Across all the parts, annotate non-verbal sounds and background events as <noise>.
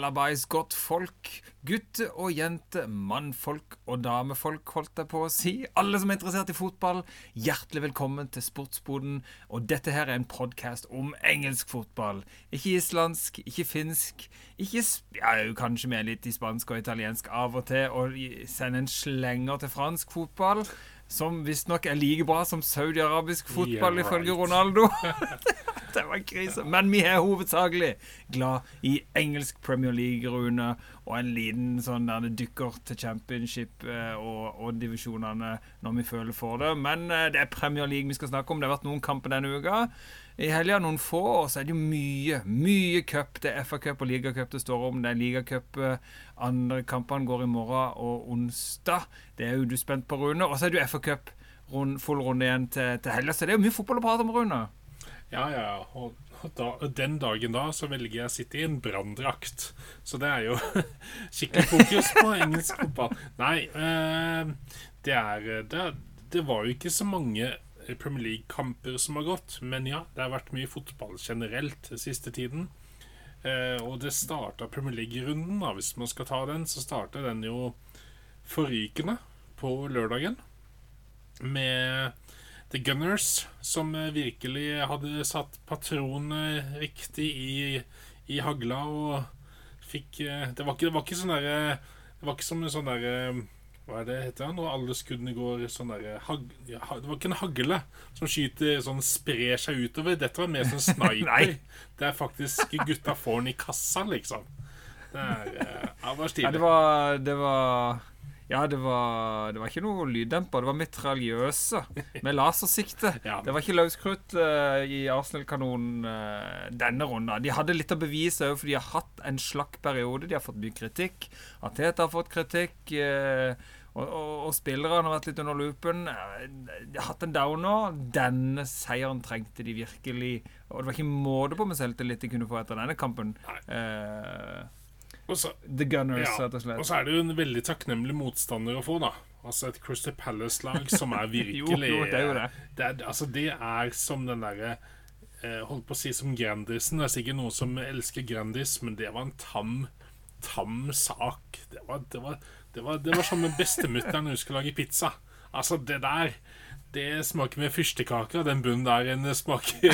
Hallabais godtfolk, gutte og jente, mannfolk og damefolk, holdt jeg på å si. Alle som er interessert i fotball, hjertelig velkommen til Sportsboden. Og dette her er en podkast om engelsk fotball. Ikke islandsk, ikke finsk, ikke ja, kanskje med litt i spansk og italiensk av og til, og sende en slenger til fransk fotball. Som visstnok er like bra som saudiarabisk fotball, Yeah, ifølge right. Ronaldo. <laughs> Det var krise. Men vi er hovedsakelig glad i engelsk Premier League, Rune, og en liten sånn der det dykker til championship eh, og, og divisjonene når vi føler for det. Men eh, det er Premier League vi skal snakke om. Det har vært noen kamper denne uka. I helga noen få, år så er det jo mye, mye cup. Det er FA-cup og ligacup det står om. Det er ligacup. eh, Andre kampene går i morgen og onsdag. Det er jo du spent på, Rune. Og så er det jo FA-cup. Full runde igjen til, til helga, så det er jo mye fotball å prate om, Rune. Ja, ja. Og da, den dagen da så velger jeg å sitte i en branndrakt. Så det er jo <laughs> skikkelig fokus på engelsk fotball. Nei, eh, det er det, det var jo ikke så mange Premier League-kamper som har gått. Men ja, det har vært mye fotball generelt siste tiden. Eh, og det starta Premier League-runden, hvis man skal ta den, så starta den jo forrykende på lørdagen. Med The Gunners, som eh, virkelig hadde satt patronene riktig i, i hagla og fikk eh, Det var ikke, ikke sånn derre Det var ikke som en sånn derre Hva er det heter han? når alle skuddene går sånn derre ja, Det var ikke en hagle som skyter sånn sprer seg utover. Dette var mer sånn <laughs> sniper. Det er faktisk gutta får den i kassa, liksom. Det er eh, ja, det var Ja, det var Det var ja, det var, det var ikke noe lyddemper. Det var mitraljøse med lasersikte. <laughs> Ja. Det var ikke løskrutt uh, i Arsenal-kanonen uh, denne runden. De hadde litt å bevise òg, for de har hatt en slakk periode. De har fått mye kritikk. Ateta har fått kritikk. eh, og, og, og spillerne har vært litt under loopen. Eh, De har hatt en downer. Denne seieren trengte de virkelig. Og det var ikke måte på med selvtillit de kunne få etter denne kampen. Eh, så, The Gunners, Ja, rett og slett. Og så er det jo en veldig takknemlig motstander å få, da. Altså et Crystal Palace-lag <laughs> som er virkelig Jo, jo, det er jo det. Det er, altså, det er som den derre eh, Holdt på å si som Grandisen. Det er sikkert noen som elsker Grandis, men det var en tam tam sak. Det var, det var, det var, det var sånn med bestemutter'n når hun skulle lage pizza. Altså, det der Det smaker med fyrstekake, og den bunnen der en smaker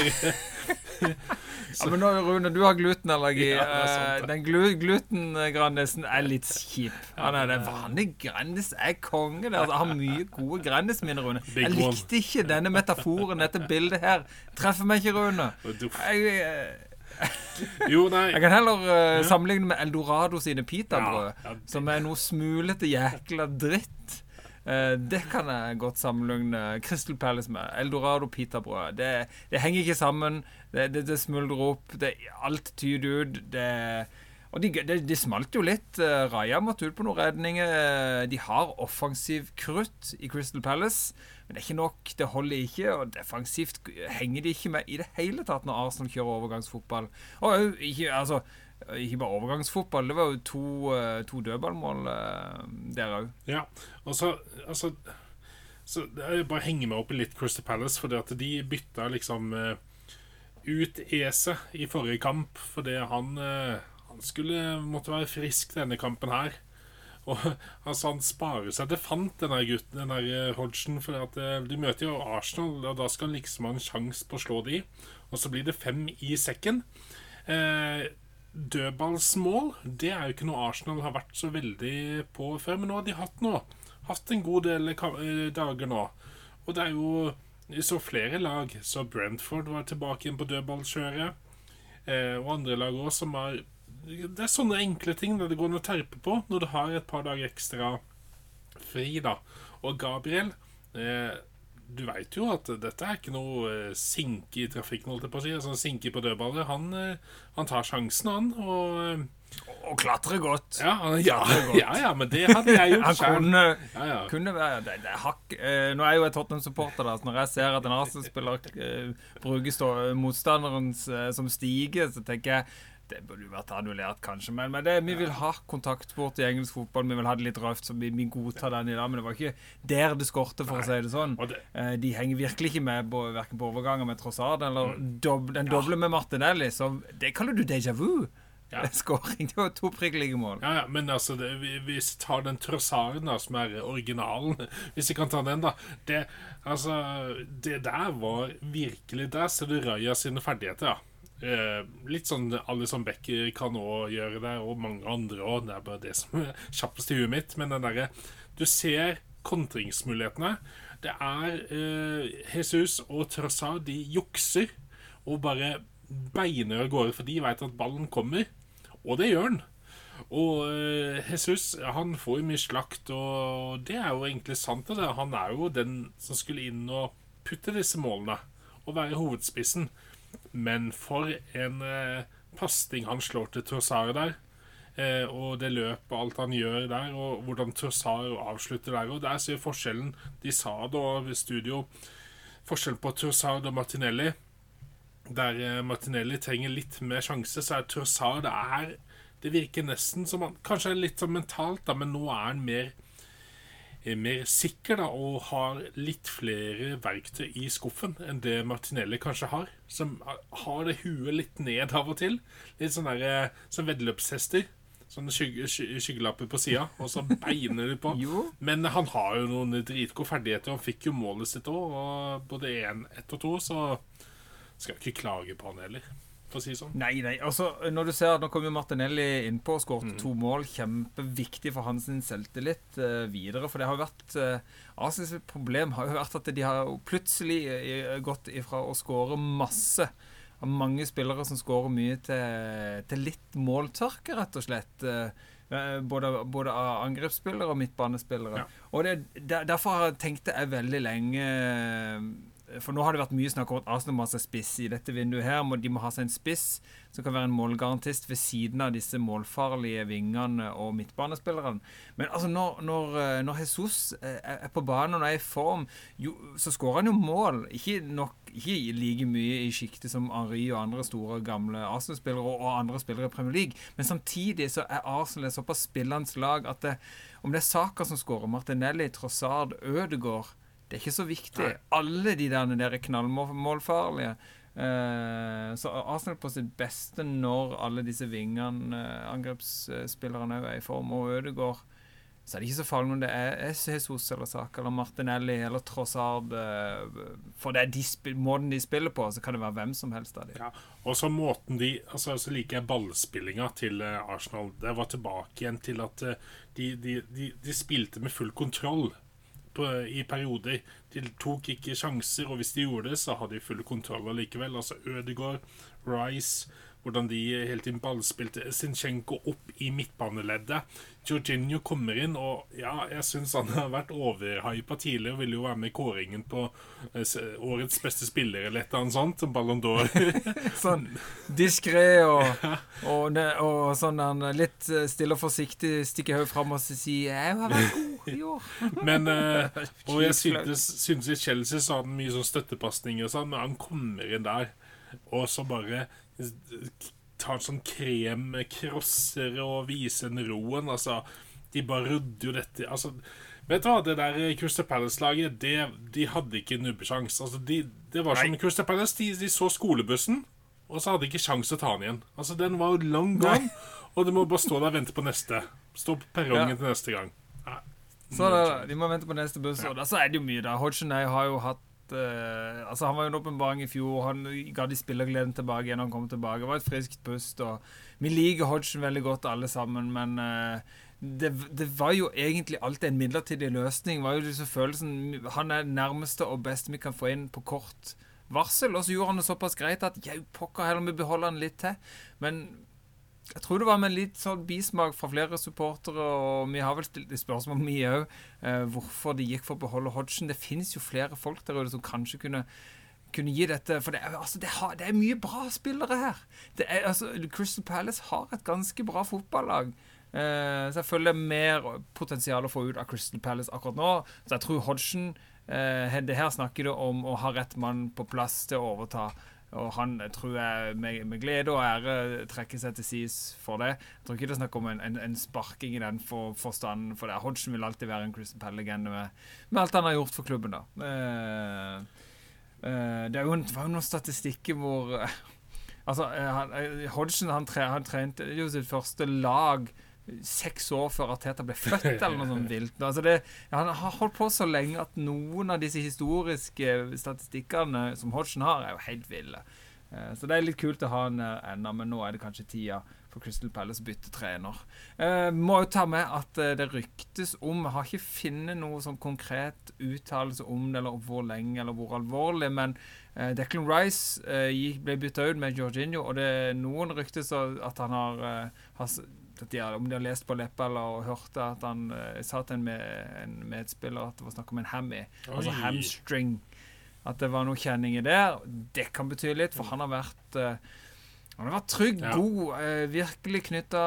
Ja, men nå, Rune, du har glutenallergi. Ja, sant, Eh. Den glu glutengrandisen er litt kjip. Han er det vanlig Grandis er konge. Der. Altså, har mye gode Grandis-minner, Rune. Big Jeg likte ikke denne metaforen, dette bildet her. Treffer meg ikke, Rune. Jeg, eh, <laughs> Jo, nei. jeg kan heller eh, sammenligne med Eldorado sine pitabrød, Ja, ja, som er noe smulete jækla dritt. Uh, det kan jeg godt sammenligne Crystal Palace med. Eldorado pitabrød. Det, det henger ikke sammen. Det, det, det smuldrer opp. Det, alt tyder ut. Det, og de, de, de smalt jo litt. Eh, Raja måtte ut på noen redninger. De har offensiv krutt i Crystal Palace, men det er ikke nok. Det holder ikke. Og defensivt henger de ikke med i det hele tatt når Arsenal kjører overgangsfotball. Og ikke, altså, ikke bare overgangsfotball, det var jo to, eh, to dødballmål eh, der òg. Ja, og så altså, så Jeg bare henger meg opp i litt Crystal Palace, fordi at de bytta liksom eh, ut Ese i forrige kamp fordi han, han skulle måtte være frisk denne kampen her. Og altså, han sparer seg til fant, den der gutten, den eh, Hodgson. For at eh, de møter jo Arsenal, og da skal han liksom ha en sjanse på å slå de. Og så blir det fem i sekken. Eh, dødballsmål, det er jo ikke noe Arsenal har vært så veldig på før. Men nå har de hatt noe. Hatt en god del eh, dager nå. Og det er jo så flere lag. Så Brentford var tilbake igjen på dødballkjøret. Eh, og andre lag òg som har Det er sånne enkle ting der det går an å terpe på når du har et par dager ekstra fri, da. Og Gabriel eh, Du veit jo at dette er ikke noe eh, sinke i trafikken, holdt jeg på å si. Altså sinke på dødballer. Han, eh, han tar sjansen, han. Og eh, Og klatrer godt. ja, han, ja, godt. ja, ja, men det hadde jeg gjort <laughs> Han kunne, Ja, kunne være det, det hakk, Nå er jeg jo jeg Tottenham-supporter, da, så når jeg ser at en Arsenal-spiller bruker motstanderen motstanderens som stiger, så tenker jeg det burde jo vært annullert, kanskje. Men, men det, vi vil ha kontaktsport i engelsk fotball. Vi vil ha det litt røft, så vi, vi godtar den i dag. Men det var ikke der det skorte, for å si det sånn. Det, Eh, De henger virkelig ikke med på, hverken på overganger med Trossard eller Mm. dob den doble med Martinelli. Så det kaller du déjà vu? Ja. <laughs> Skåring. Det var to prikk like mål. Ja, ja, men altså, det, vi- vi tar den Trossaren, da, som er originalen <laughs> Hvis vi kan ta den, da. Det, altså, det der var virkelig Der ser du Raja sine ferdigheter, ja. Eh, litt sånn Alison Becker kan òg gjøre det, og mange andre òg. Det er bare det som er kjappest i huet mitt. Men den derre Du ser kontringsmulighetene. Det er eh, Jesus og Trossard, de jukser og bare beiner av gårde, for de veit at ballen kommer. Og det gjør han. Og eh, Jesus han får jo mye slakt, og det er jo egentlig sant. Det. Han er jo den som skulle inn og putte disse målene, og være hovedspissen. Men for en eh, pasning han slår til Trossard der. Eh, og det løpet og alt han gjør der, og hvordan Trossard avslutter der. Og der ser forskjellen. De sa da ved studio. Forskjellen på Trossard og Martinelli. Der eh, Martinelli trenger litt mer sjanse, så er Trossard det er Det virker nesten som han Kanskje litt sånn mentalt, da, men nå er han mer er mer sikker da, og har litt flere verktøy i skuffen enn det Martinelli kanskje har. Som har det huet litt ned av og til. Litt sånn der, eh, som veddeløpshester. Sånne skygge, skyggelapper på sida, og så beiner de på. <laughs> Men han har jo noen dritgode ferdigheter. Han fikk jo målet sitt òg, og både én, ett og to, så skal jeg ikke klage på han heller, for å si det sånn. Nei, nei. Altså, når du ser at Nå kommer Martinelli innpå og skåret to mål. Kjempeviktig for hans selvtillit uh, videre. For det har vært uh, Asiens problem har jo vært at de har plutselig uh, gått ifra å skåre masse av mange spillere som skårer mye, til, til litt måltørke, rett og slett. Eh, eh, både, både av angrepsspillere og midtbanespillere. Ja. Og det, der, Derfor har jeg tenkt jeg veldig lenge For nå har det vært mye snakk om at Arsenal må ha seg spiss i dette vinduet. her De må ha seg en spiss som kan være en målgarantist ved siden av disse målfarlige vingene og midtbanespillerne. Men altså når, når, eh, når Jesus eh, er på banen og er i form, jo, så skårer han jo mål. Ikke, nok, ikke like mye i sjiktet som Henri og andre store, gamle Arsenal-spillere og, og andre spillere i Premier League. Men samtidig så er Arsenal et såpass spillende lag at det, om det er Saka som skårer, Martinelli, Trossard, Ødegaard det er ikke så viktig. Nei. Alle de der, der er knallmålfarlige. Eh, så Arsenal på sitt beste når alle disse vingene, eh, angrepsspillerne, er i form, og Ødegaard så er det ikke så farlig om det er er Jesus eller Saka eller Martinelli eller Trossard. eh, For det er de måten de spiller på, så kan det være hvem som helst av dem. Ja, og så måten de altså, Så liker jeg ballspillinga til Arsenal. Det var tilbake igjen til at de, de, de, de spilte med full kontroll på, i perioder. De tok ikke sjanser, og hvis de gjorde det, så hadde de full kontroll allikevel. Altså Ødegaard, Rice hvordan de hele tiden ballspilte Sinchenko opp i midtbaneleddet. Jorginho kommer inn, og ja, jeg syns han har vært overhypa tidligere. Ville jo være med i kåringen på eh, årets beste spiller eller et eller annet sånt. Ballon d'Or. <laughs> Sånn diskré og, og, og sånn litt eh, stille og forsiktig stikker hodet fram og sier 'Jeg har vært god <laughs> Men uh, <laughs> Og jeg syntes, syntes i Chelsea så hadde han mye sånn støttepasninger og sånn, men han kommer inn der, og så bare tar sånn kremkrosser og viser den roen. Altså, de bare rydder jo dette Altså, vet du hva, det der Crystal Palace-laget, de hadde ikke nubbesjanse. Altså, de, det var som. Crystal Palace, de, de så skolebussen, og så hadde de ikke sjanse til å ta den igjen. Altså, den var jo lang gang, og du må bare stå der og vente på neste. Stå på perrongen Ja. til neste gang. Så da, de må vente på neste buss. Og da så er det jo mye, da. Hodgenay har jo hatt Uh, Altså Han var jo en åpenbaring i fjor. Han ga de spillergleden tilbake igjen. Han kom tilbake. Det var et friskt pust. Og vi liker Hodgson veldig godt, alle sammen, men uh, det, det var jo egentlig alltid en midlertidig løsning. var jo disse følelsen Han er nærmeste og beste vi kan få inn på kort varsel. Og så gjorde han det såpass greit at jau, pokker heller vi beholder han litt til. Men jeg tror det var med litt sånn bismak fra flere supportere, og vi har vel stilt spørsmål spørsmål, vi òg, eh, hvorfor de gikk for å beholde Hodgson. Det finnes jo flere folk der ute som kanskje kunne kunne gi dette For det er, altså, det har, det er mye bra spillere her. Er, altså, Crystal Palace har et ganske bra fotballag. Eh, så jeg føler det er mer potensial å få ut av Crystal Palace akkurat nå. Så jeg tror Hodgson eh, Det her snakker det om å ha rett mann på plass til å overta. Og han tror jeg med, med glede og ære trekker seg til sides for det. Jeg tror ikke det er snakk om en, en, en sparking i den for, forstand, for det. Hodgson vil alltid være en Crystal Palace-legende med, med alt han har gjort for klubben, da. Eh, eh, det, jo en, var jo noen statistikker hvor eh, <laughs> Altså, eh, han, eh, Hodgson han, tre, han trente jo sitt første lag seks år før Arteta ble født, <laughs> eller noe sånt vilt. Altså det, han har holdt på så lenge at noen av disse historiske statistikkene som Hodgson har, er jo helt ville. Eh, Så det er litt kult å ha han der ennå, men nå er det kanskje tida for Crystal Palace å bytte trener. Eh, må jo ta med at eh, det ryktes om Jeg har ikke funnet noe sånn konkret uttalelse om det, eller hvor lenge eller hvor alvorlig, men eh, Declan Rice eh, ble bytta ut med Jorginho, og det er noen ryktes at han har, eh, har de har, Om de har lest på leppa eller hørte at han uh, sa til en, med, en medspiller at det var snakk om en hammy, altså hamstring. At det var noe kjenninger der. Det kan bety litt, for han har vært uh, han har vært trygg, Ja. god, eh, virkelig knytta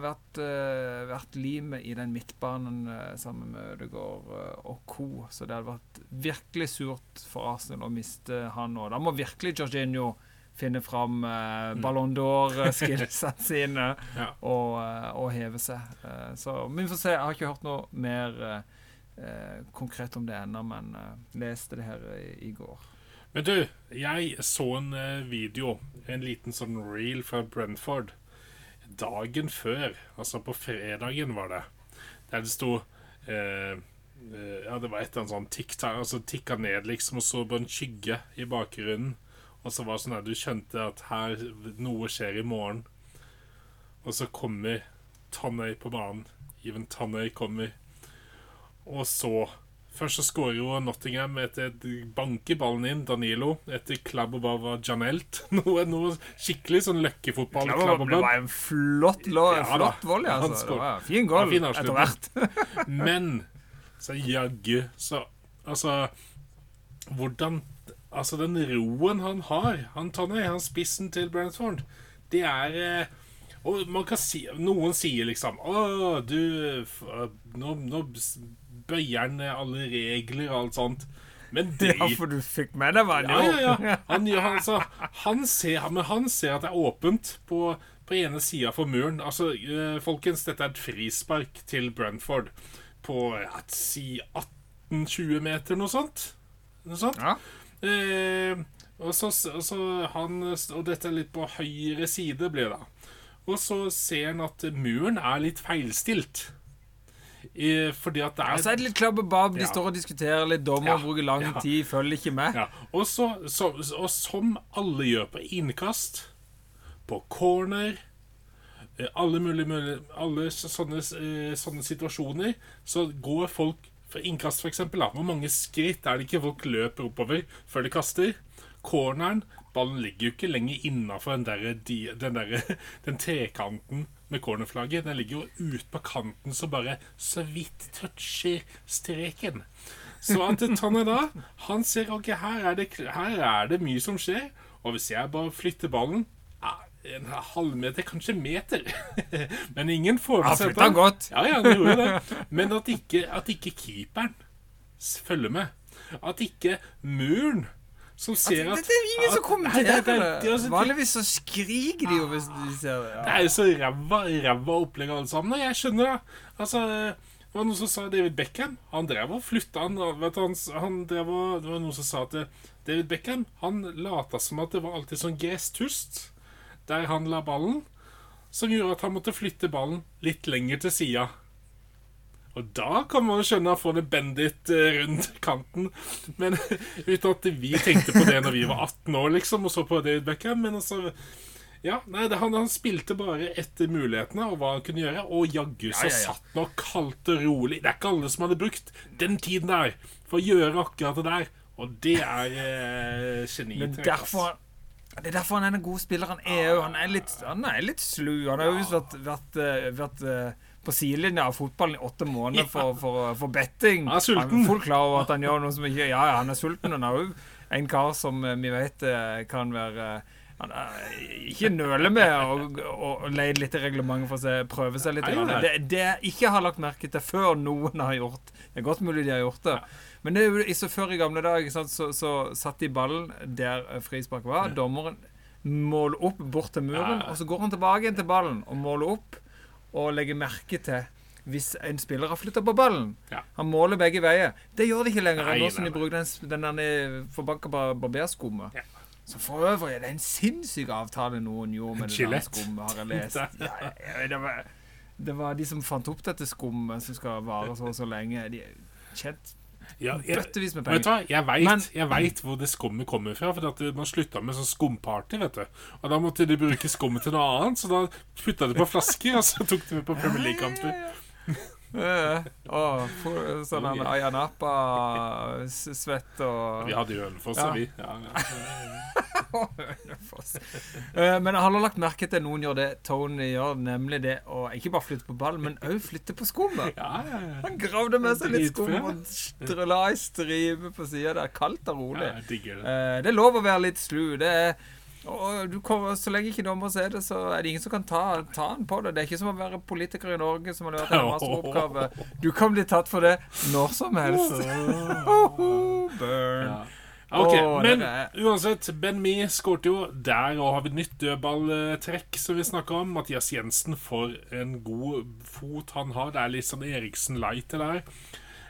Vært, uh, vært limet i den midtbanen eh, sammen med Ødegaard eh, og co. Så det hadde vært virkelig surt for Arsenal å miste han nå. Da må virkelig Jorginho finne fram uh, Ballon d'Or-skillsene <laughs> sine Ja. og, eh, og heve seg. Eh, så vi får se. Jeg har ikke hørt noe mer eh, eh, konkret om det ennå, men eh, leste det her i, i går. Men du, jeg så en eh, video, en liten sånn reel fra Brentford, dagen før, altså på fredagen var det, der det sto eh, eh, Ja, det var et eller annet sånn tikk altså tikka ned, liksom, og så på en skygge i bakgrunnen. Og så var det sånn at du skjønte at her noe skjer i morgen. Og så kommer Tannøy på banen. Even Tannøy kommer. Og så Først så skårer jo Nottingham etter et banker ballen inn, Danilo, etter klabb og bav av Janelt. <laughs> Noe, noe skikkelig sånn løkkefotball. Det klabb og var en flott, lå, Ja flott volley, altså. Fin Ja, goal fin etter hvert. <laughs> Men så jaggu så Altså Hvordan Altså, den roen han har, han Tonny, han spissen til Brentford, det er eh, Og man kan si Noen sier liksom Å, du Nå, nå bøyer han alle regler og alt sånt. Men det Ja, for du fikk med deg hva han ja, ja, ja. <laughs> Han, altså, han, ser, han ser at det er åpent på, på ene sida for muren. Altså, eh, folkens, dette er et frispark til Brentford på si 18-20 meter, noe sånt. Noe sånt. Ja. Eh, og, så, og, så han, og dette er litt på høyre side, blir det. da. Og så ser han at muren er litt feilstilt. I, fordi at det er Og så er det litt klabb og babb. De Ja. står og diskuterer litt. Dommer Ja, bruker lang ja. tid, følger ikke med. Ja, og, så, så, og som alle gjør på innkast, på corner eh, Alle mulige, mulige Alle sånne, eh, sånne situasjoner, så går folk innkast, for eksempel. Da. Hvor mange skritt er det ikke folk løper oppover før de kaster? Corneren Ballen ligger jo ikke lenger innafor den, der, den, der, <laughs> den trekanten med cornerflagget. Den ligger jo ut på kanten så bare så vidt toucher streken. Så at Taneda han ser ok, her er, det, her er det mye som skjer. Og hvis jeg bare flytter ballen en halvmeter, kanskje meter <laughs> Men ingen får med seg dette. godt. Ja, ja, gjorde det. Men at ikke, at ikke keeperen følger med. At ikke muren som ser det, at det er ingen som kommenterer det. altså, Vanligvis så skriker de jo hvis de ser det. Ja. det er jo så ræva, ræva opplegg alle sammen. Og jeg skjønner det. Altså, det var noen som sa David Beckham. Han drev og flytta han, vet du, han, han drev og, Det var noen som sa at David Beckham Han lata som at det var alltid sånn gresstust der han la ballen, som gjorde at han måtte flytte ballen litt lenger til sida. Og da kan man jo skjønne å får det bendit eh, rundt kanten. Men <laughs> Uten at vi tenkte på det når vi var 18 år, liksom, og så på David Beckham. Men altså ja, nei, det, han, han spilte bare etter mulighetene og hva han kunne gjøre. Og jaggu så Ja, ja, ja. satt han og kaldt og rolig. Det er ikke alle som hadde brukt den tiden der for å gjøre akkurat det der. Og det er eh, Men derfor det er derfor han er en god spiller. Han er han er litt, han er litt slu. Han har jo visst vært, vært, eh, vært eh, på sidelinja av fotballen i åtte måneder for, for, for betting. Han er sulten. fullt klar over at han gjør noe som ikke Ja, ja, han er sulten. Han er jo en kar som eh, vi vet eh, kan være eh, han er, ikke nøle med å, å, å leie litt i reglementet for å se, prøve seg litt. Det, det jeg ikke har lagt merke til før noen har gjort Det er godt mulig de har gjort det. Men det så før i gamle dager så, så satt de ballen der eh, frispark var. Dommeren måler opp bort til muren, og så går han tilbake igjen til ballen og måler opp og legger merke til hvis en spiller har flytta på ballen. Ja. Han måler begge veier. Det gjør de ikke lenger. Nei, nå som de bruker den, den forbanka bar barberskummet. Ja. Så for øvrig det er det en sinnssyk avtale noen gjorde med det skummet, har jeg <laughs> lest. Ja, ja, det, var, det var de som fant opp dette skummet som skal vare så og så lenge. De er tjent Ja, jeg, bøttevis med vet du penger. Jeg Men- hvor det skummet kommer fra. For man slutta med sånn skumparty, vet du. Og da måtte de bruke skummet til noe annet, så da putta de på flasker, og så tok de med på Premier League-kamper. Ja, og sånn en Ayanapa-svett og Vi hadde jo Ølfoss, Ja. vi. Ja, ja. <laughs> Eh, Men jeg har lagt merke til noen gjør det Tony gjør, nemlig det å ikke bare flytte på ballen, men òg flytte på skummet. Ja, ja, ja. Han gravde med seg litt skum og la ei stripe på sida der. Kaldt og rolig. Eh, Det er lov å være litt slu. Det er og du kommer, Så lenge ikke dommer ser det, så er det ingen som kan ta, ta han på det. Det er ikke som å være politiker i Norge som har levert en masteroppgave. <laughs> Du kan bli tatt for det når som helst. <laughs> Burn. Ja. Ok, oh, Men er- uansett, Ben Mi skårte jo. Der og har vi nytt dødballtrekk som vi snakka om. Mathias Jensen for en god fot han har. Det er litt sånn Eriksen light, det der.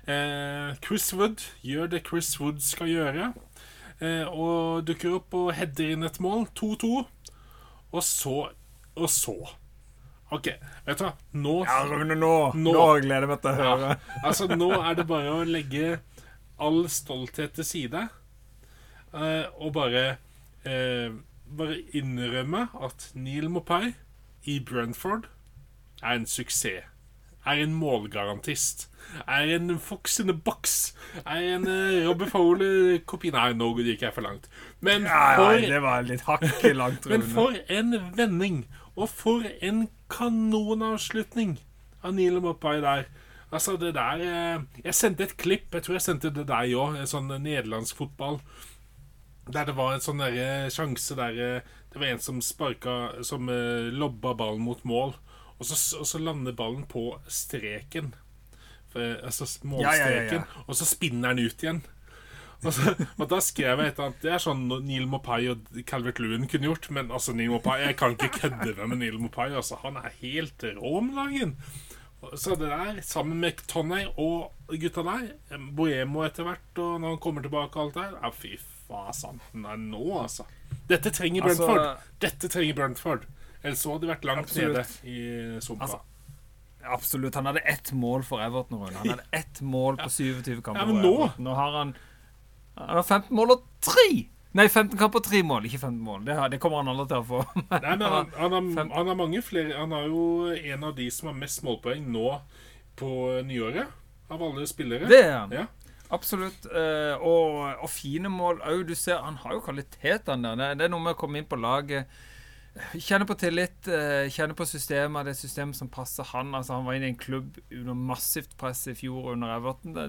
Eh, Chris Wood gjør det Chris Wood skal gjøre. Eh, og dukker opp og header inn et mål. 2-2. Og så Og så OK, vet du hva? Nå Ja, Rune, nå, Nå. nå gleder jeg meg til å høre. ja, altså Nå er det bare å legge all stolthet til side eh, og bare eh, Bare innrømme at Neil Mopay i Brentford er en suksess. Er en målgarantist. Er en fox in the box. Er en uh, Robbie Fowler-kopi Nei, nå gikk jeg for langt. Men for ja, det var litt hakket langt, <laughs> men for en vending! Og for en kanonavslutning av Neil Moppai der. Altså, det der eh, Jeg sendte et klipp, jeg tror jeg sendte det deg òg, sånn nederlandsk fotball. Der det var en sånn der sjanse der eh, det var en som sparka Som eh, lobba ballen mot mål, og så, og så lander ballen på streken. For, altså målstreken. Ja, ja, Og så spinner den ut igjen. Og, så, <laughs> og da skrev jeg et eller annet Det er sånn Neil Mopai og Calvert Lewin kunne gjort. Men altså Neil Mopai Jeg kan ikke kødde med Neil Mopai. Altså, han er helt rå om dagen. Så det der, sammen med Tonney og gutta der, Boemo etter hvert, og når han kommer tilbake og alt der Ja, fy faen. Nei, nå, altså. Dette trenger Altså- Brentford. Dette trenger Brentford. Ellers så hadde de vært langt Absolutt. nede i sumpa. Altså, Absolutt. Han hadde ett mål for Everton. Rune. Han hadde ett mål på 27 kamper. Ja, men nå- Nå har han Han har 15 mål og 3! Nei, 15 kamper og 3 mål. Ikke 15 mål. Det, har, det kommer han aldri til å få. <laughs> Nei, men han, han, har, han har mange flere Han er jo en av de som har mest målpoeng nå på nyåret. Av alle spillere. det er han. Ja. Absolutt. eh, og, og fine mål òg. Du ser, han har jo kvalitetene der. Det, det er noe med å komme inn på laget. Kjenne på tillit, eh, kjenne på systemet. Det systemet som passer han. Altså, han var inne i en klubb under massivt press i fjor under Everton. Det,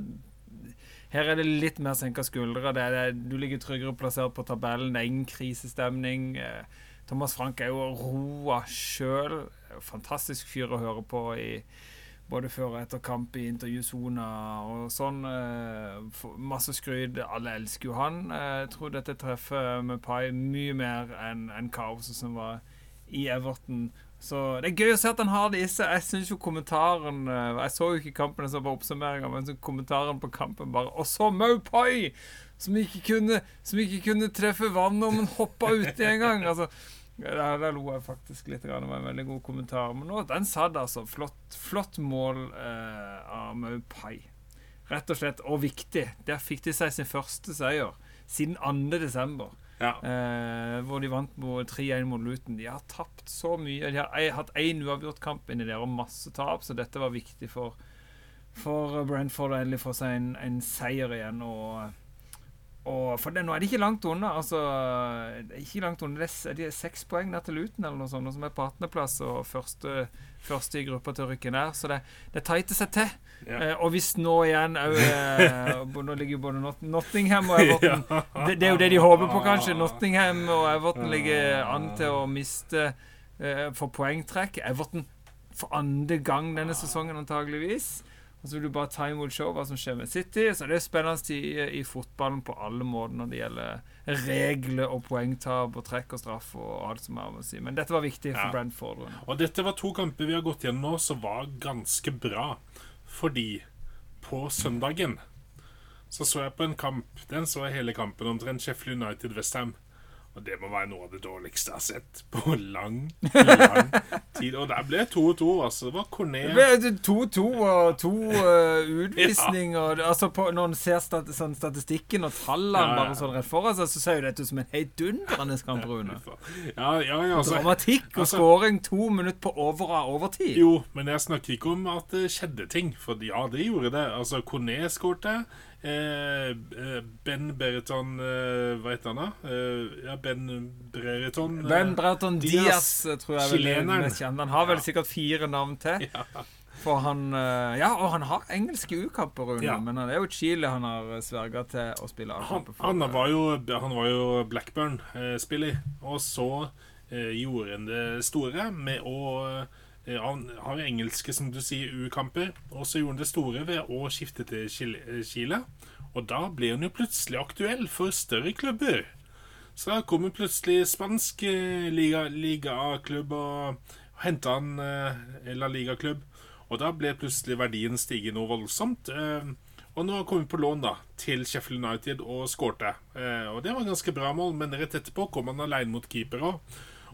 her er det litt mer senka skuldre. Det det, du ligger tryggere plassert på tabellen. Det er ingen krisestemning. Eh, Thomas Frank er jo roa sjøl. Fantastisk fyr å høre på i både før og etter kamp i intervjusona og sånn. Eh, masse skryt. Alle elsker jo han. Eh, Jeg tror dette treffer med Pai mye mer enn en kaoset som var i Everton. Så det er gøy å se at han har det i seg. Jeg synes jo kommentaren eh, Jeg så jo ikke kampen, jeg så bare oppsummeringa, men så kommentaren på kampen bare Og så Maupai! Som ikke kunne, som ikke kunne treffe vannet om han hoppa uti engang. Altså, der, der lo jeg faktisk litt. Det var en veldig god kommentar. Men nå, den satt, altså. Flott, flott mål eh, av Maupai. Rett og slett. Og viktig. Der fikk de seg sin første seier siden 2. desember. Ja. Eh, hvor de vant 3-1 mot Luton. De har tapt så mye. De har ei- hatt én uavgjort kamp inni der og masse tap, så dette var viktig for, for Brentford å endelig få seg en, en seier igjen. Og, og for det, nå er de ikke langt unna. Altså, det er ikke langt unna. Det er, de er seks poeng ned til Luton, eller noe sånt, som er på 18.-plass og første, første i gruppa til å rykke ned. Så det, det tighter seg til. Ja. Eh, og hvis nå igjen òg Nå ligger jo både Not Nottingham og <laughs> Everton det, det er jo det de håper på, kanskje. Nottingham og Everton ligger an til å miste eh, for poengtrekk. Everton for andre gang denne sesongen, antageligvis. Og så vil du bare ta imot show hva som skjer med City. Så det er spennende tid i fotballen på alle måter når det gjelder regler og poengtap og trekk og straff og alt som er med å si. Men dette var viktig for Ja. Brentford. Og dette var to kamper vi har gått gjennom nå, som var ganske bra. Fordi på søndagen så så jeg på en kamp. Den så jeg hele kampen omtrent. Sheffield United-Westham. Og det må være noe av det dårligste jeg har sett på lang, lang tid. Og der ble 2-2. Altså, det var Corné Det ble 2-2 og to uh, <laughs> utvisninger. Altså på, Når en ser stat sånn statistikken og tallene Ja, ja. bare sånn rett foran seg, så ser jo dette ut som en heidundrende kamp, Rune. Ja, ja, ja altså, Dramatikk og altså- skåring to minutter på over av overtid. Jo, men jeg snakker ikke om at det skjedde ting. For ja, det gjorde det. Altså, Corné skårte. Eh, eh, ben Bereton eh, Hva heter han, da? Ja, Ben Brereton. eh, Ben Breriton Diaz, Diaz, tror jeg vel er mest kjent. Han har vel Ja. sikkert fire navn til. Ja. For han Ja, og han har engelske U-kamper, Rune. Ja. Men det er jo Chile han har sverga til å spille Han, A-kamper for. han, var jo, han var jo Blackburn-spiller, og så gjorde han det store med å Han har engelske, som du sier, U-kamper, og så gjorde han det store ved å skifte til Chile. eh, Og da ble han jo plutselig aktuell for større klubber. Så da kommer plutselig spansk eh, liga- liga-klubb og henta han eh, La Liga-klubb. Og da ble plutselig verdien stige noe voldsomt. Eh, og nå kom vi på lån da til Sheffield United og skårte. Eh, og det var en ganske bra mål, men rett etterpå kom han alene mot keeper òg,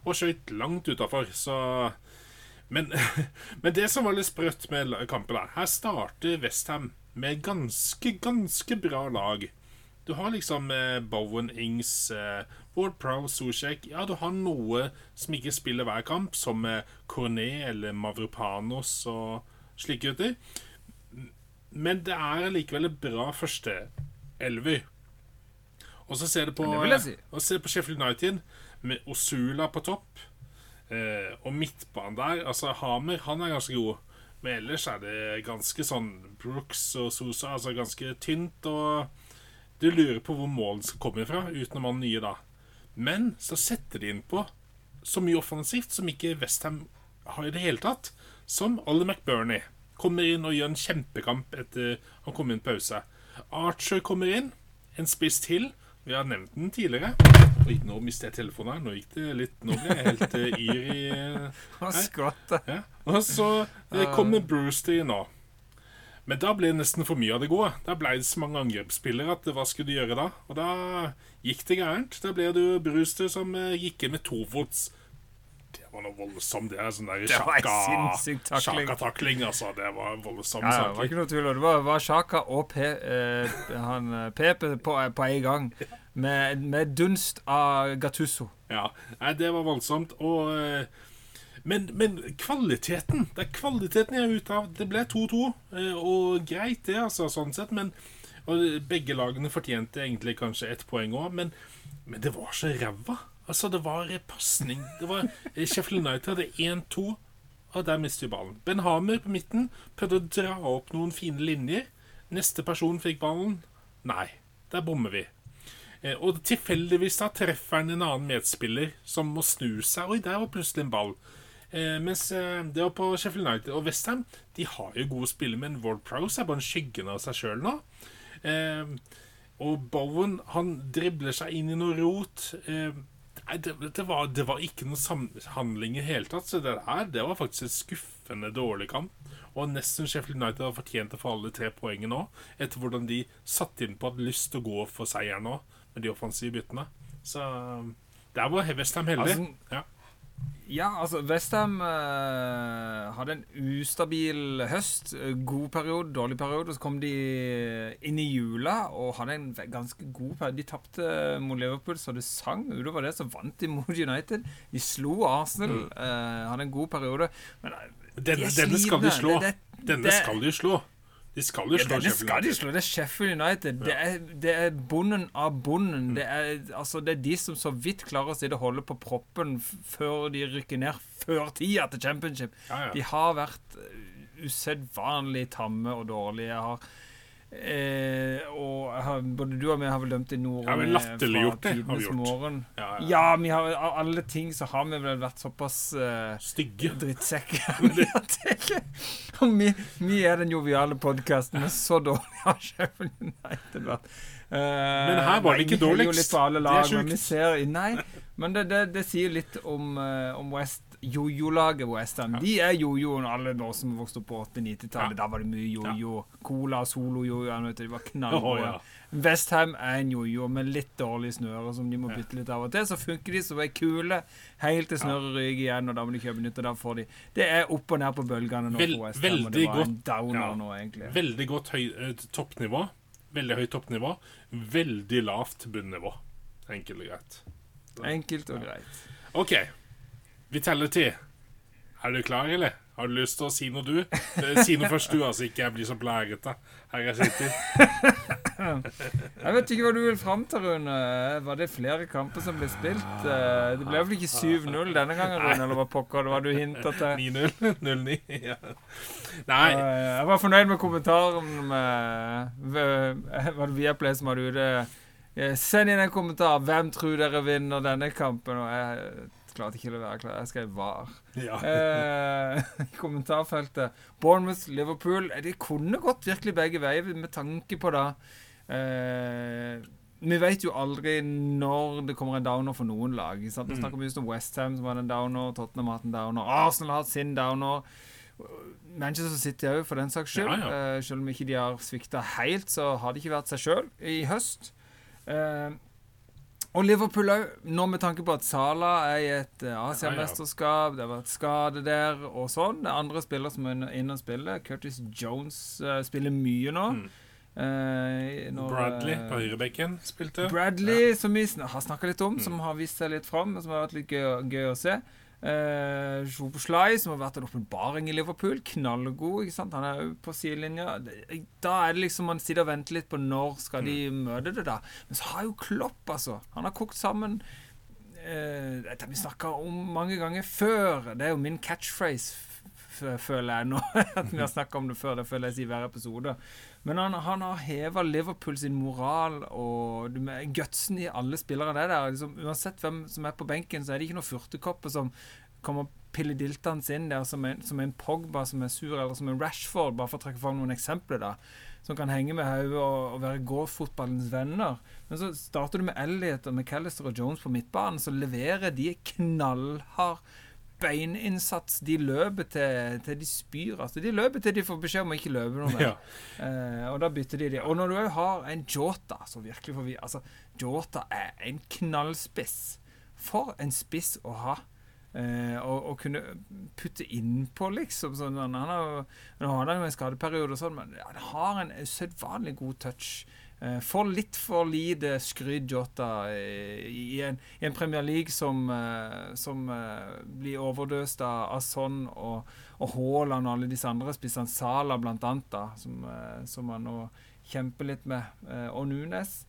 og skøyt langt utafor. Så men, <laughs> men det som var litt sprøtt med kampen der Her starter Westham med ganske, ganske bra lag. Du har liksom eh, Bowen, Ings, eh, Ward Prow, Zuzek Ja, du har noe som ikke spiller hver kamp, som eh, Cornet eller Mavropanos og slike gutter. Men det er likevel et bra første elver. Og så ser du på, si. på Sheffield United med Osula på topp. Eh, og midtbanen der Altså, Hamer han er ganske god. Men ellers er det ganske sånn Brooks og Sosa Altså ganske tynt. Og du lurer på hvor målene skal komme fra, utenom han nye, da. Men så setter de inn på så mye offensivt som ikke Westham har i det hele tatt. Som Ollie McBurney. Kommer inn og gjør en kjempekamp etter han kom inn pause. Archer kommer inn. En spiss til. Vi har nevnt den tidligere. Oi, nå mistet jeg telefonen her. Nå gikk det litt Nå ble jeg helt uh, ir i eh, Han skvatt. ja. Og så det kommer Brewster nå. Men da ble det nesten for mye av det gode. Da ble det så mange angrepsspillere at hva skulle du gjøre da? Og da gikk det gærent. Da ble det jo Brewster som eh, gikk inn med tofots. Var noe voldsomt. Det er sånn der Sjaka-takling, altså. Det var en voldsom Ja, det var ikke noe tvil. Det var, var Sjaka og Pe, eh, han, eh, Pepe på, på en gang. Med, med dunst av Gattusso. Ja, nei, det var voldsomt. Og eh, men, men kvaliteten Det er kvaliteten jeg er ute av. Det ble 2-2, eh, og greit, det, altså, sånn sett. Men Begge lagene fortjente egentlig kanskje ett poeng òg, men, men det var så ræva. Altså, det var pasning. Det var Sheffield United hadde 1-2, og der mistet vi ballen. Ben Hamer på midten prøvde å dra opp noen fine linjer. Neste person fikk ballen. Nei, der bommer vi. Eh, Og tilfeldigvis da treffer han en annen medspiller som må snu seg. Oi, der var plutselig en ball. Eh, mens eh, det var på Sheffield United og Westham De har jo gode spillere, men Ward Prowse er bare en skyggen av seg sjøl nå. Og Bowen han dribler seg inn i noe rot. Eh, nei, det, det, var, det var ikke noen samhandling i det hele tatt. Så det her det var faktisk en skuffende dårlig kamp. Og nesten Sheffield United har fortjent å få alle tre poengene nå, etter hvordan de satte inn på at lyst til å gå for seier nå, med de offensive byttene. Så der var Westham heldig. Altså, ja. Ja, altså Westham uh, hadde en ustabil høst. eh, God periode, dårlig periode. Og Så kom de inn i jula og hadde en ganske god periode. De tapte mot Liverpool, så det sang. Utover det så vant de mot United. De slo Arsenal. eh, hadde en god periode. Men eh, de Denne, denne skal de slå. Det- det- Denne det- skal de slå. De skal jo ja, det, Sheffield United. slå. Det er Sheffield United. Det, er, det er bonden av bonden. Det, er, altså, det er de som så vidt klarer å sitte og holde på proppen før de rykker ned før tida til championship. Ja, ja. De har vært eh, usedvanlig tamme og dårlige. Jeg har Eh, og har, både du og meg har vel dømt i nord Ja, men latterliggjort det, har vi tidenes gjort. morgen. Ja, ja. Ja, vi har, av alle ting så har vi vel vært såpass eh, Stygge. drittsekker. <laughs> <laughs> Og vi, vi er den joviale podkasten, men så dårlig har Sheffield United vært. Eh, Men her var det ikke vi dårligst. Det er sjukt. men ser Nei, men det, det, det sier litt om, eh, om West jojo-laget Westham. De er jojoen, alle nå som vokste opp på 80-90-tallet. Da var det mye jojo. Cola, solo-jojoene. De var knallgode. Oh, ja. Westham er en jojo med litt dårlig snøre som de må bytte litt av og til. Så funker de som ei kule helt til snøret ryker igjen, og da må de kjøpe nytt. Og da får de Det er opp og ned på bølgene nå Vel- på Westham, og det veldig var en downer ja. nå, egentlig. Veldig godt høy, eh, toppnivå. Veldig høyt toppnivå. Veldig lavt bunnivå. Enkelt og greit. Enkelt og greit. OK. Vi teller ti. Er du klar, eller? Har du lyst til å si noe, du? Eh, Si noe først, du, altså ikke jeg blir så blærete her jeg sitter. <laughs> Jeg vet ikke hva du vil fram til, Rune. Var det flere kamper som ble spilt? Eh, Det ble vel ikke 7-0 denne gangen, Rune? Eller hva pokker det var du hinta til? 9-0. 0-9. <laughs> Ja. Nei. Eh, Jeg var fornøyd med kommentaren med ved- Var det Viaplay som hadde ute eh, Send inn en kommentar. Hvem tror dere vinner denne kampen? Og jeg klarte ikke å være klar. Jeg skrev VAR. Ja. Eh, I kommentarfeltet. Bournemouth, Liverpool. De Det kunne gått virkelig begge veier med tanke på det. Eh, vi vet jo aldri når det kommer en downer for noen lag. Sant? Vi snakker mye om Westham som hadde en downer, Tottenham har hatt en downer, Arsenal har hatt sin downer. Manchester City òg, for den saks skyld. Ja, ja. Eh, selv om ikke de har svikta helt, så har det ikke vært seg sjøl i høst. Eh, og Liverpool òg, nå med tanke på at Sala er i et eh, Asiamesterskap, det har vært skade der og sånn. Det er andre spillere som er inne og spiller. Curtis Jones uh, spiller mye nå. Mm. Eh, når, Bradley eh, på høyrebekken spilte. Bradley, som vi har snakka litt om, som har vist seg litt fram, som har vært litt gøy, gøy å se. Uh, Szoboszlai, som har vært en åpenbaring i Liverpool. Knallgod. ikke sant? Han er jo på sidelinja. Da er det liksom man sitter og venter litt på når skal de møte det, da. Men så har jo Klopp, altså. Han har kokt sammen eh, Dette har vi snakka om mange ganger før. Det er jo min catchphrase, føler jeg nå. <laughs> At vi har snakka om det før. Det føler jeg sier i hver episode. Men han, han har heva Liverpool sin moral og gutsen i alle spillere. Det der. Liksom, uansett hvem som er på benken, så er det ikke noen furtekopper som kommer pillediltans inn der som en, som en Pogba som er sur, eller som en Rashford, bare for å trekke fram noen eksempler. da Som kan henge med hodet og, og være gåfotballens venner. Men så starter du med Elliot og McAllister og Jones på midtbanen, så leverer de knallhard beininnsats. De løper til, til de spyr. Altså, de løper til de får beskjed om å ikke løpe noe mer. Ja. Eh, og da bytter de det. Og når du òg har en Jota så virkelig får vi, altså, Jota er en knallspiss. For en spiss å ha. Eh, og, og kunne putte innpå, liksom. Sånn, han har, nå har han jo en skadeperiode, og sånn, men han har en usedvanlig god touch. Eh, får litt for lite skryt Jota eh, i, en, i en Premier League som, eh, som blir overdøst av, av Son og, og Haaland og alle disse andre spissene. Sala blant annet, da, som, som han nå kjemper litt med. Og Nunes.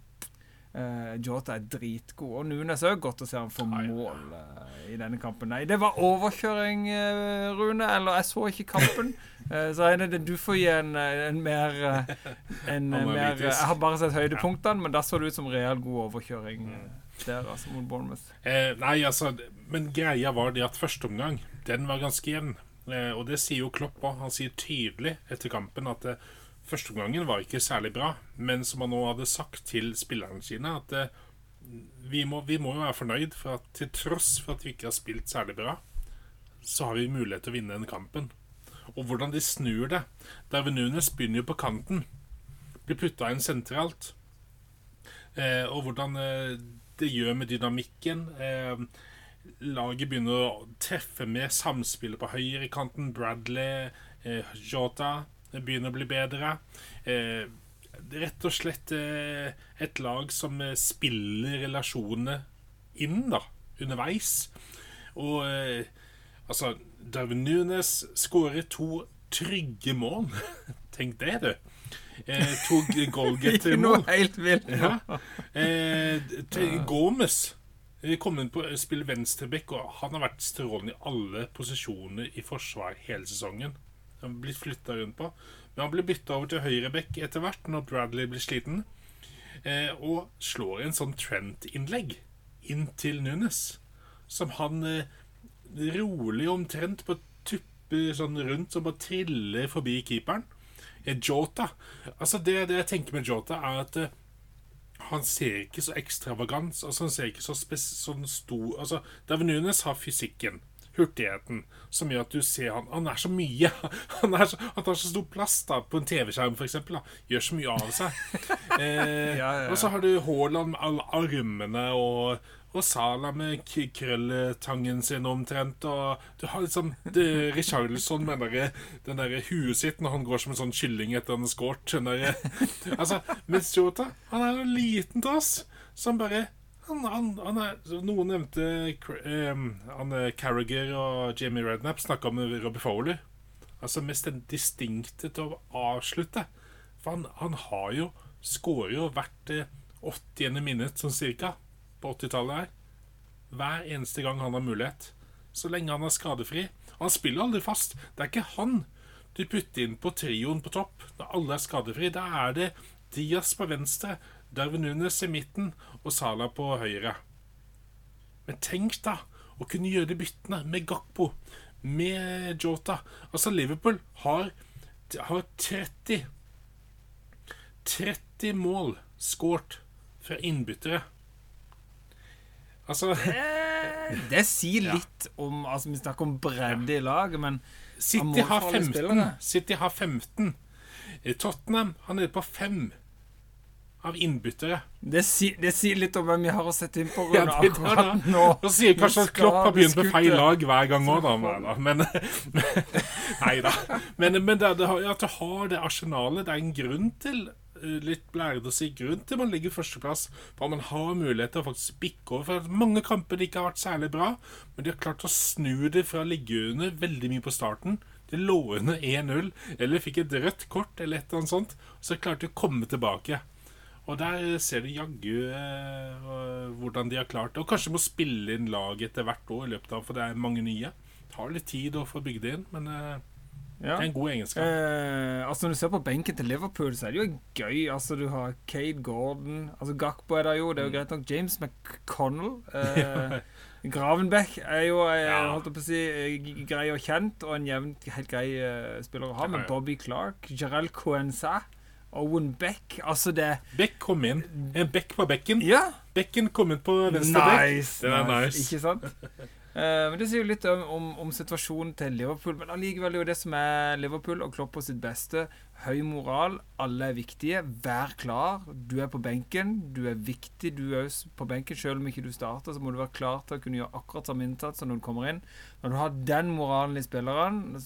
Eh, Jota er dritgod. Og Nunes òg godt å se han få mål uh, i denne kampen. Nei, det var overkjøring, uh, Rune. Eller jeg så ikke kampen. <laughs> Så det du får gi en, en mer en, mer. Jeg har bare sett høydepunktene, men da så det ut som real god overkjøring eh, der, altså, mot Bournemouth. Nei, altså Men greia var det at første omgang, den var ganske jevn. Og det sier jo Klopp òg. Han sier tydelig etter kampen at eh, førsteomgangen var ikke særlig bra. Men som han nå hadde sagt til spillerne sine, at eh, vi, må, vi må jo være fornøyd for at til tross for at vi ikke har spilt særlig bra, så har vi mulighet til å vinne den kampen. Og hvordan de snur det. Darwin Nunes begynner jo på kanten. Blir putta inn sentralt. Eh, og hvordan eh, det gjør med dynamikken. Eh, laget begynner å treffe med samspillet på høyrekanten. Bradley, eh, Jota begynner å bli bedre. Eh, rett og slett eh, et lag som eh, spiller relasjonene inn da, underveis. Og eh, altså Darwin Nunes skårer to trygge mål. <laughs> Tenk det, du. Eh, to <laughs> Ikke goalgetter-mål. noe helt vilt. Ja. Eh, Gomez kom inn på spiller venstreback, og han har vært strålende i alle posisjoner i forsvar hele sesongen. Blitt flytta rundt på. Men han blir bytta over til høyreback etter hvert, når Bradley blir sliten. Eh, og slår en sånn Trent-innlegg inn til Nunes, som han eh, rolig omtrent på tupper sånn rundt, som bare triller forbi keeperen. Eh, Jota Altså, det, det jeg tenker med Jota, er at eh, han ser ikke så ekstravagant altså Han ser ikke så spes, sånn stor altså, Davin Nunes har fysikken. Hurtigheten som gjør at du ser han Han er så mye. <laughs> Han, er så, han tar så stor plass da på en TV-skjerm, f.eks. Gjør så mye av seg. <laughs> Eh, Ja, ja. Og så har du Haaland med alle armene og og Sala med krølletangen sin omtrent. Og du har liksom det- Richarlison med den der, den der huet sitt når han går som en sånn kylling etter han har skåret. Altså, mens Jota, han er en liten tass som bare han, han, han er, Noen nevnte um, Carriger eh, Carragher og Jamie Redknapp snakka om Robbie Fowler. Altså mest den distinkte til å avslutte. For han, han har jo skårer jo hvert eh, 80. minutt, sånn cirka, på 80-tallet her. Hver eneste gang han har mulighet. Så lenge han er skadefri. Han spiller aldri fast. Det er ikke han du putter inn på trioen på topp når alle er skadefri. Da er det Diaz på venstre, Darwin Nunes i midten og Sala på høyre. Men tenk da å kunne gjøre de byttene med Gakpo, med Jota. Altså, Liverpool har, har 30 30 mål skåret fra innbyttere. Altså Det sier litt om Altså, vi snakker om bredde i laget, men City har målfarlige 15. spillere. City har 15. Eh, Tottenham han er nede på 5 av innbyttere. det, si, det sier litt om hvem vi har å sette inn på Ja, det akkurat det. nå. Og sier kanskje at Klopp har begynt med feil lag hver gang òg, da. Men. Men, <laughs> nei da. Men, men det, det, at du har det arsenalet, det er en grunn til eh, Litt blærete å si grunn til man ligger førsteplass. For man har mulighet til å faktisk bikke over. For mange kamper de ikke har vært særlig bra, men de har klart å snu det fra å ligge under veldig mye på starten. De lå under 1-0, eller fikk et rødt kort, eller et eller annet sånt. Så klarte de å komme tilbake. Og der ser du jaggu eh, hvordan de har klart det. Og kanskje må spille inn lag etter hvert år i løpet av, for det er mange nye. Det tar litt tid å få bygd det inn, men eh, Ja. det er en god egenskap. Eh, altså Når du ser på benken til Liverpool, så er det jo gøy. Altså Du har Cade Gordon Altså Gakpo er der jo. Det er jo greit nok. James McConnell. <laughs> Eh, Gravenbeck er jo eh, Ja. holdt på å si grei og kjent, og en jevnt helt grei spiller å ha. Ja, Men. Bobby Clark, Jarel Coenza, Owen Beck Altså, det Beck kom inn. En Beck på bekken. Ja! Bekken kom inn på venstre bekk. Nice, nice. Ikke sant? uh, men Det sier jo litt om, om, om situasjonen til Liverpool. Men allikevel er jo det som er Liverpool og Klopp på sitt beste. Høy moral, alle er viktige. Vær klar. Du er på benken. Du er viktig, du er på benken. Selv om ikke du starter, så må du være klar til å kunne gjøre akkurat samme innsats som når du kommer inn. Når du har den moralen i spillerne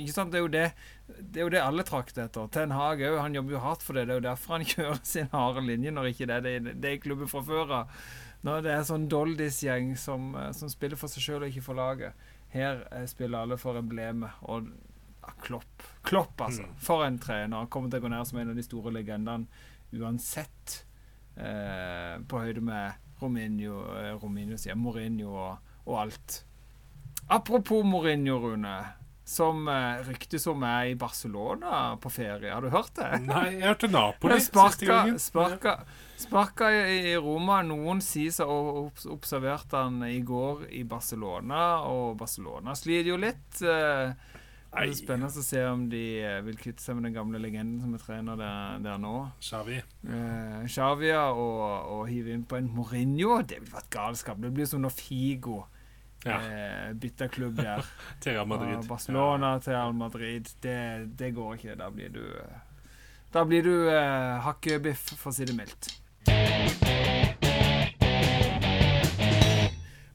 ikke sant? Det er jo det det er jo det alle trakter etter. Ten Hag òg. Han jobber jo hardt for det. Det er jo derfor han <laughs> kjører sin harde linje, når ikke det det, det er klubben fra før av. Når det er sånn Doldis-gjeng som, eh, som spiller for seg sjøl og ikke for laget. Her eh, spiller alle for emblemet. Og Klopp. Klopp, altså. For en trener. Han kommer til å gå ned som en av de store legendene uansett. Eh, på høyde med Rominho, eh, Rominho sier Mourinho og, og alt. Apropos Mourinho, Rune. Som eh, ryktes om er i Barcelona på ferie. Har du hørt det? Nei, jeg hørte Napoli <laughs> sparka, sparka, sparka i, Roma. Noen sier å og observert han i går i Barcelona, og Barcelona sliter jo litt. Eh, Det er spennende å se om de eh, vil kvitte seg med den gamle legenden som er trener der, der nå. Xavi. Eh, Xavi og, og hive inn på en Mourinho. Det ville vært galskap. Det blir som når Figo Ja, eh, bytter klubb der. <laughs> til Real Madrid. Og Barcelona til Real Madrid. Det, det går ikke. Da blir du eh, Da blir du eh, hakkebiff, for å si det mildt.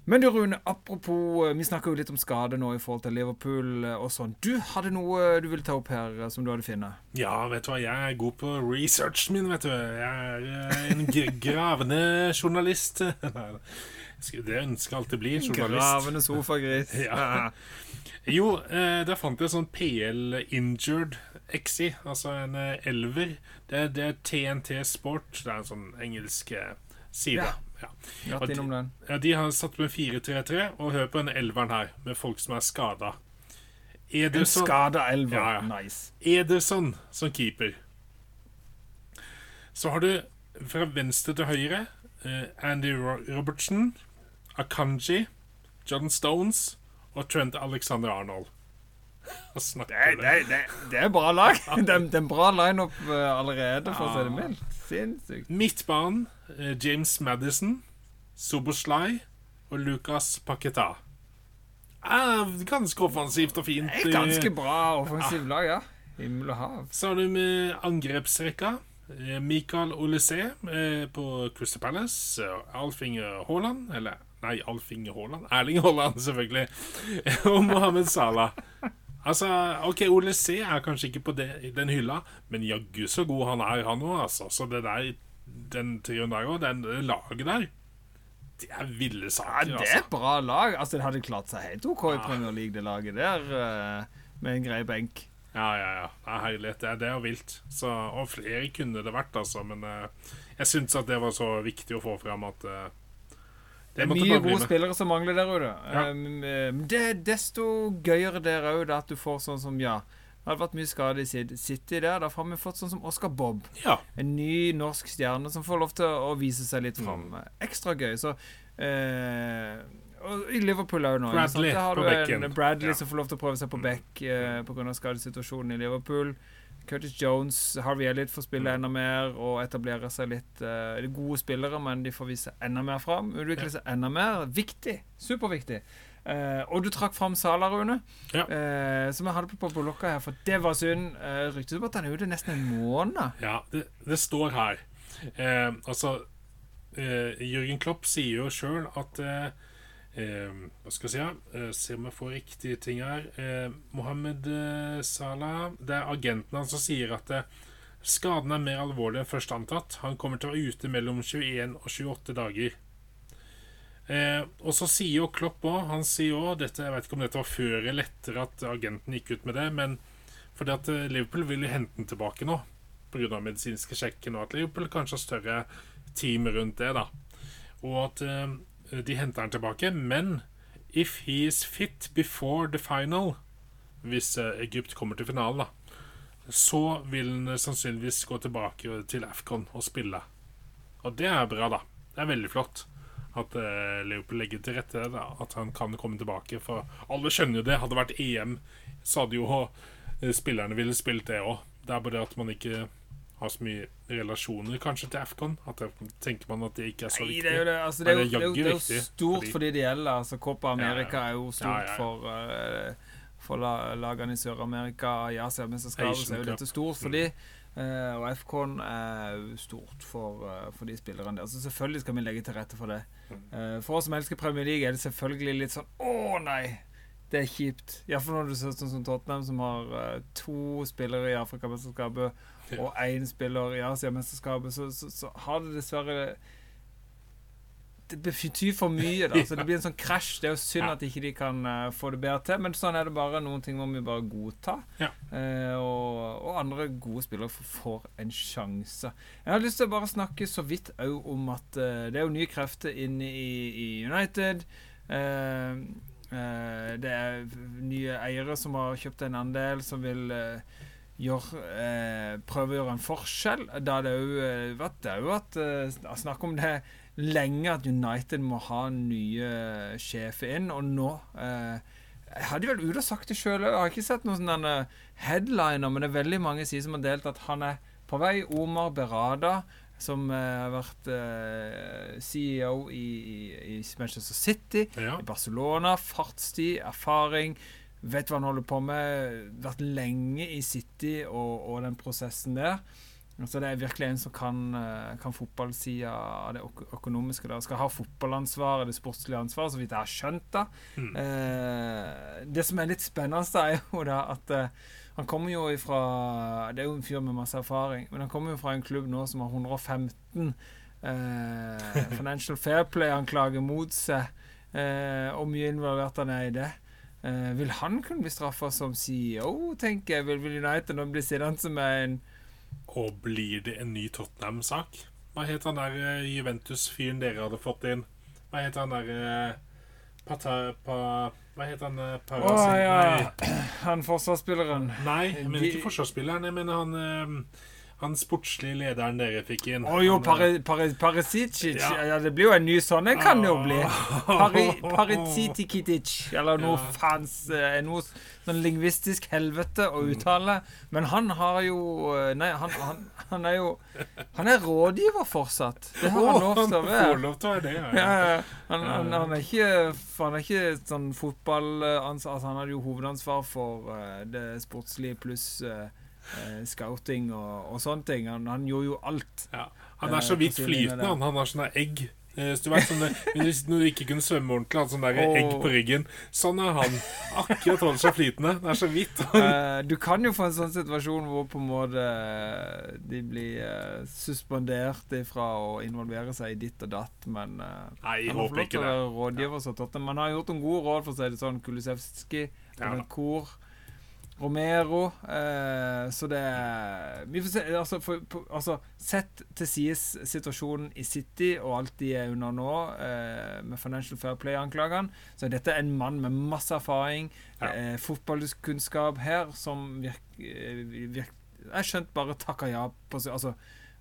Men du Rune, apropos eh, Vi snakker jo litt om skade nå i forhold til Liverpool eh, og sånn. Du hadde noe eh, du ville ta opp her som du hadde funnet? Ja, vet du hva, jeg er god på researchen min, vet du. Jeg er en <laughs> gravende journalist. <laughs> Det ønsker alltid å bli, journalist. Gravende sofagris. <laughs> Ja. Jo, der fant jeg sånn PL Injured XI, altså en elver. Det, det er TNT Sport. Det er en sånn engelsk side. Ja. Ja. Rett innom den. Ja, de har satt med 4-3-3, og hør på den elveren her, med folk som er skada. En Ederson, skada elver. Ja, ja. Nice. Ederson som keeper. Så har du fra venstre til høyre eh, Andy Ro Robertson, Akanji, John Stones og Trent Alexander Arnold. Det, det, det, det er bra lag. <laughs> Det, er- en bra lineup eh, allerede, for å si det mildt. Sinnssykt. Midtbanen James Madison, Soboslai og Lucas Paqueta. er ganske offensivt og fint. Det er ganske bra offensivt lag, ja. Himmel og hav. Så har du med angrepsrekka. Michael Mikael Olysée eh, på Crystal Palace. eh, Alfinger Haaland, eller Nei, Alfinger Haaland. <laughs> Erling Haaland, selvfølgelig. <laughs> Og Mohammed Salah. Altså, OK, Olysée er kanskje ikke på det, den hylla, men jaggu så god han er, han òg, altså. Så det der, den trioen der òg, det laget der, det er ville Ja, det er altså. et bra lag. Altså, Det hadde klart seg helt OK i Premier League, det laget der, eh, med en grei benk. Ja, ja, ja. Det er herlighet. Det er, det er vilt. Så, og flere kunne det vært, altså. Men eh, jeg syns at det var så viktig å få fram at eh, Det er mye gode spillere som mangler der ute. Ja. Um, um, det er desto gøyere der òg, at du får sånn som ja. Det hadde vært mye skade i Sid- City der. Da har vi fått sånn som Oscar Bob. Ja. En ny norsk stjerne som får lov til å vise seg litt fram. Mm. Ekstra gøy. Så eh, Og i Liverpool òg nå. sant? Bradley Der har du en Bradley Ja. som får lov til å prøve seg på back eh, pga. skadesituasjonen i Liverpool. Curtis Jones, Harvey Elliot får spille Mm. enda mer og etablere seg litt. eh, de gode spillere, men de får vise enda mer fram. Utvikle seg enda mer. Viktig. Superviktig. Eh, og du trakk fram Sala, Rune, Ja. eh, som jeg hadde på, blokka her, for det var synd. Uh, Ryktes om at han er ute nesten en måned. Ja, det, det står her. Eh, altså eh, Jørgen Klopp sier jo sjøl at eh, eh, Hva skal jeg si? Eh, se om jeg får riktige ting her. Eh, Mohammed eh, Salah Det er agenten hans som sier at eh, skaden er mer alvorlig enn først antatt. Han kommer til å være ute mellom 21 og 28 dager. Eh, og så sier jo Klopp òg Han sier dette, Jeg vet ikke om dette var før eller etter at agenten gikk ut med det, men fordi at eh, Liverpool vil jo hente den tilbake nå pga. medisinske sjekken, og at Liverpool kanskje har større team rundt det. da Og at eh, de henter den tilbake. Men if he is fit before the final, hvis eh, Egypt kommer til finalen, da så vil han eh, sannsynligvis gå tilbake til AFCON og spille. Og det er bra, da. Det er veldig flott at Leopold Liverpool legger til rette da, at han kan komme tilbake. For alle skjønner jo det. Hadde det vært EM, så hadde jo eh, spillerne ville spilt det òg. Det er bare at man ikke har så mye relasjoner kanskje til AFCON. At det, tenker man at det ikke er så Nei, viktig. det er jo, det, altså, det er jo, det er jo, det er jo stort fordi- for de det gjelder. Altså, Copa America Ja, ja. er jo stort Ja, for, uh, for lagene i Sør-Amerika. I Asiamesterskapet så er jo dette stort for de. Eh, og FK-en er stort for, uh, for de spillerne der. Så selvfølgelig skal vi legge til rette for det. Uh, for oss som elsker Premier League, er det selvfølgelig litt sånn Å, nei! Det er kjipt. Iallfall når du ser sånn som Tottenham, som har to spillere i Afrikamesterskapet og én spiller i Asiamesterskapet, så, så, så har det dessverre Det betyr for mye, da. Så det blir en sånn krasj. Det er jo synd Ja. at ikke de kan uh, få det bedre til, men sånn er det bare. Noen ting må vi bare godta. Ja. Uh, og, og andre gode spillere får en sjanse. Jeg har lyst til å bare snakke så vidt òg om at uh, det er jo nye krefter inne i, i United. Det er nye eiere som har kjøpt en andel, som vil gjør, eh, prøve å gjøre en forskjell. Da er det jo eh, vært det jo at eh, Snakk om det lenge at United må ha nye sjefer inn, og nå eh, Jeg hadde vel ute og sagt det sjøl òg. Har ikke sett noen sånne headliner, men det er veldig mange sider som har delt at han er på vei. Omar Berada, som eh, har vært eh, CEO i, i, i Manchester City Ja. i Barcelona. Fartstid, erfaring. Vet hva han holder på med. Vært lenge i City og, og den prosessen der. Så det er virkelig en som kan, eh, kan fotballsida av det økonomiske. Da. Skal ha fotballansvaret, det sportslige ansvaret, så vidt jeg har skjønt. da. Mm. Eh, det som er litt spennende, da, er jo da at eh, han kommer jo ifra Det er jo en fyr med masse erfaring, men han kommer jo fra en klubb nå som har 115 eh, <laughs> Financial Fair Play-anklager mot seg, eh, og mye involvert han er i det. Eh, vil han kunne bli straffa som CEO, tenker jeg? Vil, vil United nå bli sittende som en Og blir det en ny Tottenham-sak? Hva het han der eh, Juventus-fyren dere hadde fått inn? Hva het han der eh, Pata... Pa, hva het han Parasin? Oh, ja! <clears throat> Han forsvarsspilleren. Nei, jeg mener ikke forsvarsspilleren. Jeg mener han, eh, han sportslige lederen dere fikk inn. Å jo, Parasicic. Pari, Ja. Ja. det blir jo en ny sånn. en kan det jo bli. <laughs> Ah. Eller noe Ja. faens eh, Noe sånn lingvistisk helvete å uttale. Men han har jo eh, Nei, han, han, han er jo Han er rådgiver fortsatt. Det har han lov til å får være. lov til å være det, ja. Ja, han, han, han, er ikke, han er ikke sånn fotballansvar altså, Han hadde jo hovedansvar for uh, det sportslige pluss eh, eh, scouting og, og sånne ting. Han, han gjorde jo alt. Ja. Han er så Eh, vidt flytende. Han, han har sånne egg. Eh, Så du vet, sånne, hvis du ikke kunne svømme ordentlig, hadde sånn der oh. egg på ryggen. Sånn er han. Akkurat holder seg flytende. Det er så vidt. Uh, du kan jo få en sånn situasjon hvor på en måte eh, de blir uh, suspendert fra å involvere seg i ditt og datt, men uh, Nei, jeg håper ikke det. rådgiver så Tottenham. Man har gjort en god råd, for å si det sånn. Kulusevski, Ja. Kor, Romero eh, Så det Vi får se. Altså, for, altså Sett til sides situasjonen i City og alt de er under nå, eh, med Financial Fair Play-anklagene, så er dette en mann med masse erfaring, Ja. eh, fotballkunnskap her, som virker virk, Jeg skjønte bare takka ja på. Altså,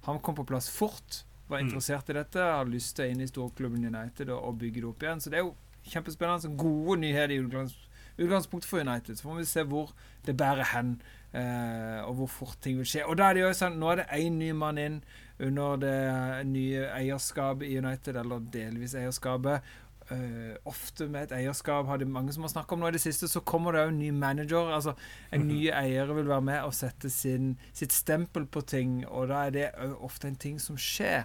han kom på plass fort, var Mm. interessert i dette, har lyst til å inn i storklubben United og, og bygge det opp igjen. Så det er jo kjempespennende. Så gode nyheter i utgangs, utgangspunktet for United. Så får vi se hvor det bærer hen, eh, og hvor fort ting vil skje. Og da er det jo sånn, nå er det én ny mann inn under det nye eierskapet i United, eller delvis eierskapet. Uh, ofte med et eierskap har det mange som har snakket om nå i det siste, så kommer det jo en ny manager. altså En ny eier vil være med og sette sin, sitt stempel på ting, og da er det òg ofte en ting som skjer.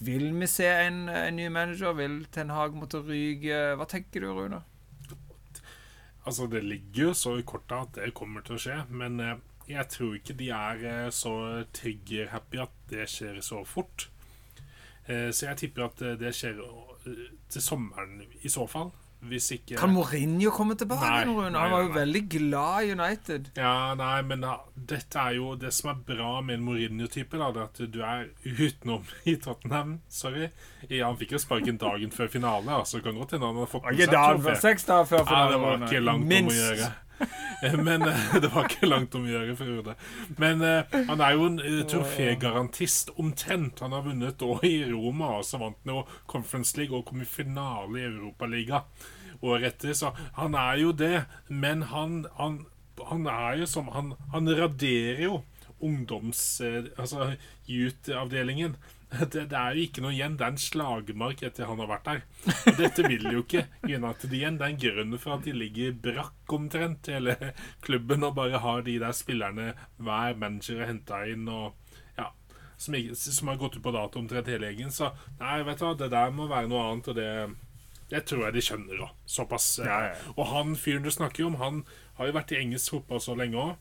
Vil vi se en, en ny manager? Vil Ten Hag måtte ryke? Hva tenker du, Rune? Altså, det ligger jo så i kortet at det kommer til å skje, men eh, jeg tror ikke de er eh, så trigger-happy at det skjer så fort. Eh, så jeg tipper at det skjer til sommeren i så fall. Hvis ikke Kan Mourinho komme tilbake? Nei, nå, Rune? Han var jo veldig glad i United. Ja, nei, men da, dette er jo det som er bra med en Mourinho-type. da, det At du er utenom i Tottenham. Sorry. Ja, han fikk jo sparken dagen før finale, altså kan godt hende han har fått med seg trofé. seks dager før Ja, det var ikke langt Minst. om å gjøre. <laughs> Men eh, det var ikke langt om å gjøre for Rune. Men eh, han er jo en eh, trofégarantist omtrent. Han har vunnet òg i Roma, og så vant han jo Conference League og kom i finale i Europaliga året etter. Så han er jo det. Men han, han, han er jo som Han, han raderer jo ungdoms... eh, Altså youth-avdelingen. Det, det er jo ikke noe igjen. Det er en slagmark etter han har vært der. Og dette vil jo ikke United igjen. Det er en grunn for at de ligger brakk omtrent, hele klubben, og bare har de der spillerne hver manager har henta inn, og ja som, har gått ut på dato omtrent hele gjengen. Så nei, vet du hva, det der må være noe annet, og det det tror jeg de skjønner òg. Såpass. eh, Ja, ja. Og han fyren du snakker om, han har jo vært i engelsk fotball så lenge òg.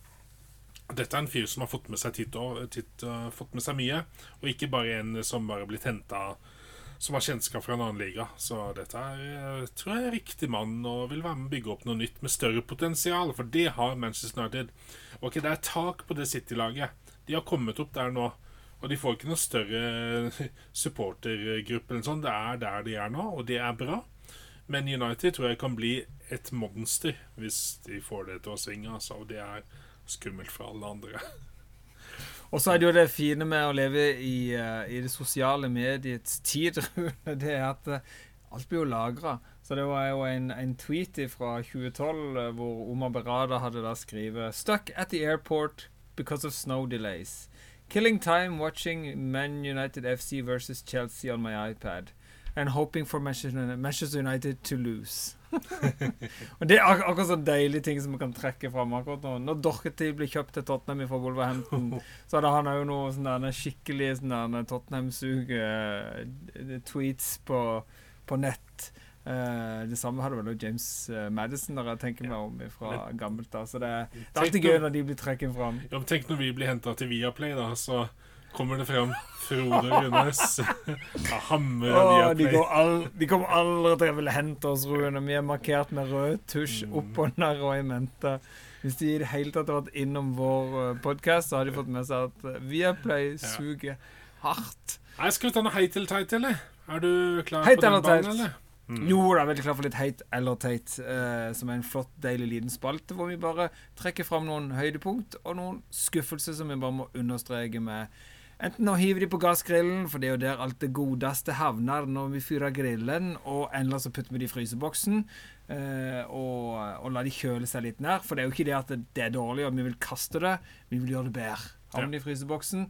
Dette er en fyr som har fått med seg, titt og, titt, uh, fått med seg mye, og ikke bare en som bare har blitt henta som har kjennskap fra en annen liga. Så dette er, eh, tror jeg er riktig mann og vil være med å bygge opp noe nytt med større potensial, for det har Manchester United. Ok, det er tak på det City-laget. De har kommet opp der nå. Og de får ikke noe større <laughs> supportergruppe eller sånn. Det er der de er nå, og det er bra. Men United tror jeg kan bli et monster hvis de får det til å svinge. Altså, og det er skummelt for alle andre. <laughs> Og så er det jo det fine med å leve i, eh, i det sosiale mediets tid, <laughs> Rune, det er at eh, alt blir jo lagra. Så det var jo en, en tweet fra 2012 eh, hvor Omar Berada hadde da skrevet Stuck at the airport because of snow delays. Killing time watching Man United FC versus Chelsea on my iPad. And hoping for Manchester United to lose. <laughs> Og Det er ak akkurat så deilige ting som vi kan trekke fram akkurat nå. Når Dorkety blir kjøpt til Tottenham fra Wolverhampton, <laughs> så hadde han òg noe sånn skikkelig sånn Tottenham-sug-tweets på, på nett. Uh, det samme hadde vel også James uh, Madison, når jeg tenker meg om fra gammelt av. Så det, det er alltid gøy når de blir trukket fram. Ja, tenk når vi blir henta til Viaplay, da, så kommer det fram Frode Runes. <laughs> Åh, de, går de kommer aldri til å ville hente oss, Rune. Vi er markert med rød tusj opp og ned og i mente. Hvis de i det hele tatt har vært innom vår podkast, så har de fått med seg at eh, Viaplay suger hardt. Nei, Skal vi ta noe heit eller teit, eller? Er du klar Hei på den banen, eller? Mm. Jo da, veldig klar for litt heit eller teit, eh, som er en flott, deilig liten spalte, hvor vi bare trekker fram noen høydepunkt og noen skuffelser som vi bare må understreke med Enten å hive de på gassgrillen, for det er jo der alt det godeste havner når vi fyrer grillen, og eller så putter vi de i fryseboksen eh, og, og la de kjøle seg litt nær. For det er jo ikke det at det er dårlig, og vi vil kaste det. Vi vil gjøre det bedre. Vi de i fryseboksen,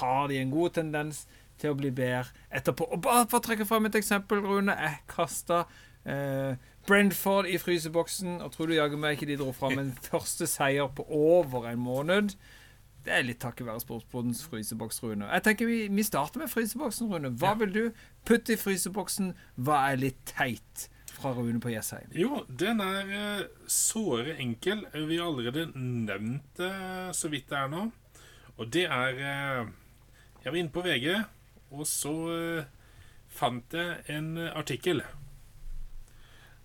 har de en god tendens til å bli bedre etterpå. Og bare for å trekke frem et eksempel, Rune. Jeg kasta eh, Brentford i fryseboksen, og tror du jaggu meg ikke de dro fram en <laughs> første seier på over en måned. Det er litt takket være Sportsbodens fryseboks, Rune. Jeg tenker vi, vi starter med fryseboksen, Rune. Hva Ja. vil du putte i fryseboksen? Hva er litt teit fra Rune på Jessheim? Jo, den er eh, såre enkel. Vi har allerede nevnt det så vidt det er nå. Og det er eh, Jeg var inne på VG, og så eh, fant jeg en artikkel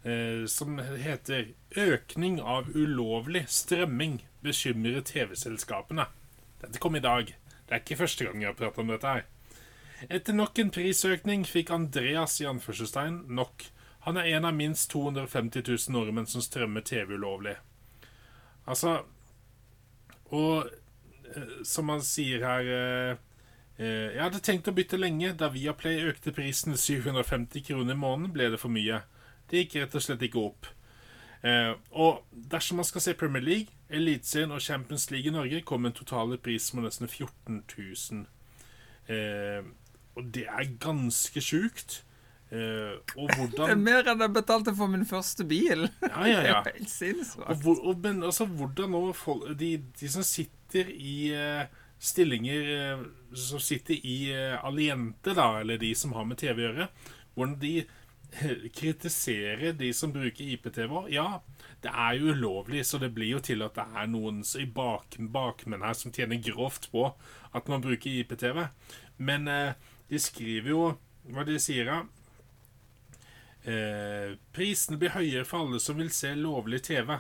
eh, som heter 'Økning av ulovlig strømming bekymrer TV-selskapene'. Dette kom i dag. Det er ikke første gang jeg har pratet om dette her. Etter nok en prisøkning fikk Andreas i anførselstegn nok. Han er en av minst 250 000 nordmenn som strømmer TV ulovlig. Altså Og eh, som han sier her eh, eh, Jeg hadde tenkt å bytte lenge. Da Viaplay økte prisen 750 kroner i måneden, ble det for mye. Det gikk rett og slett ikke opp. Og dersom man skal se Premier League, Eliteserien og Champions League i Norge, kommer en totale pris på nesten 14 000. Eh, og det er ganske sjukt. Eh, og <laughs> Det er mer enn jeg betalte for min første bil. Ja, ja, ja. <laughs> helt sinnssykt. Og, hvor, og, men altså, hvordan nå folk, de, de som sitter i eh, stillinger eh, Som sitter i uh, Aliente, da, eller de som har med TV å gjøre, hvordan de <laughs> kritiserer de som bruker IPTV. Ja, det er jo ulovlig, så det blir jo til at det er noen i bak, bakmenn her som tjener grovt på at man bruker IPTV. Men eh, de skriver jo hva de sier da. Eh, prisene blir høyere for alle som vil se lovlig TV.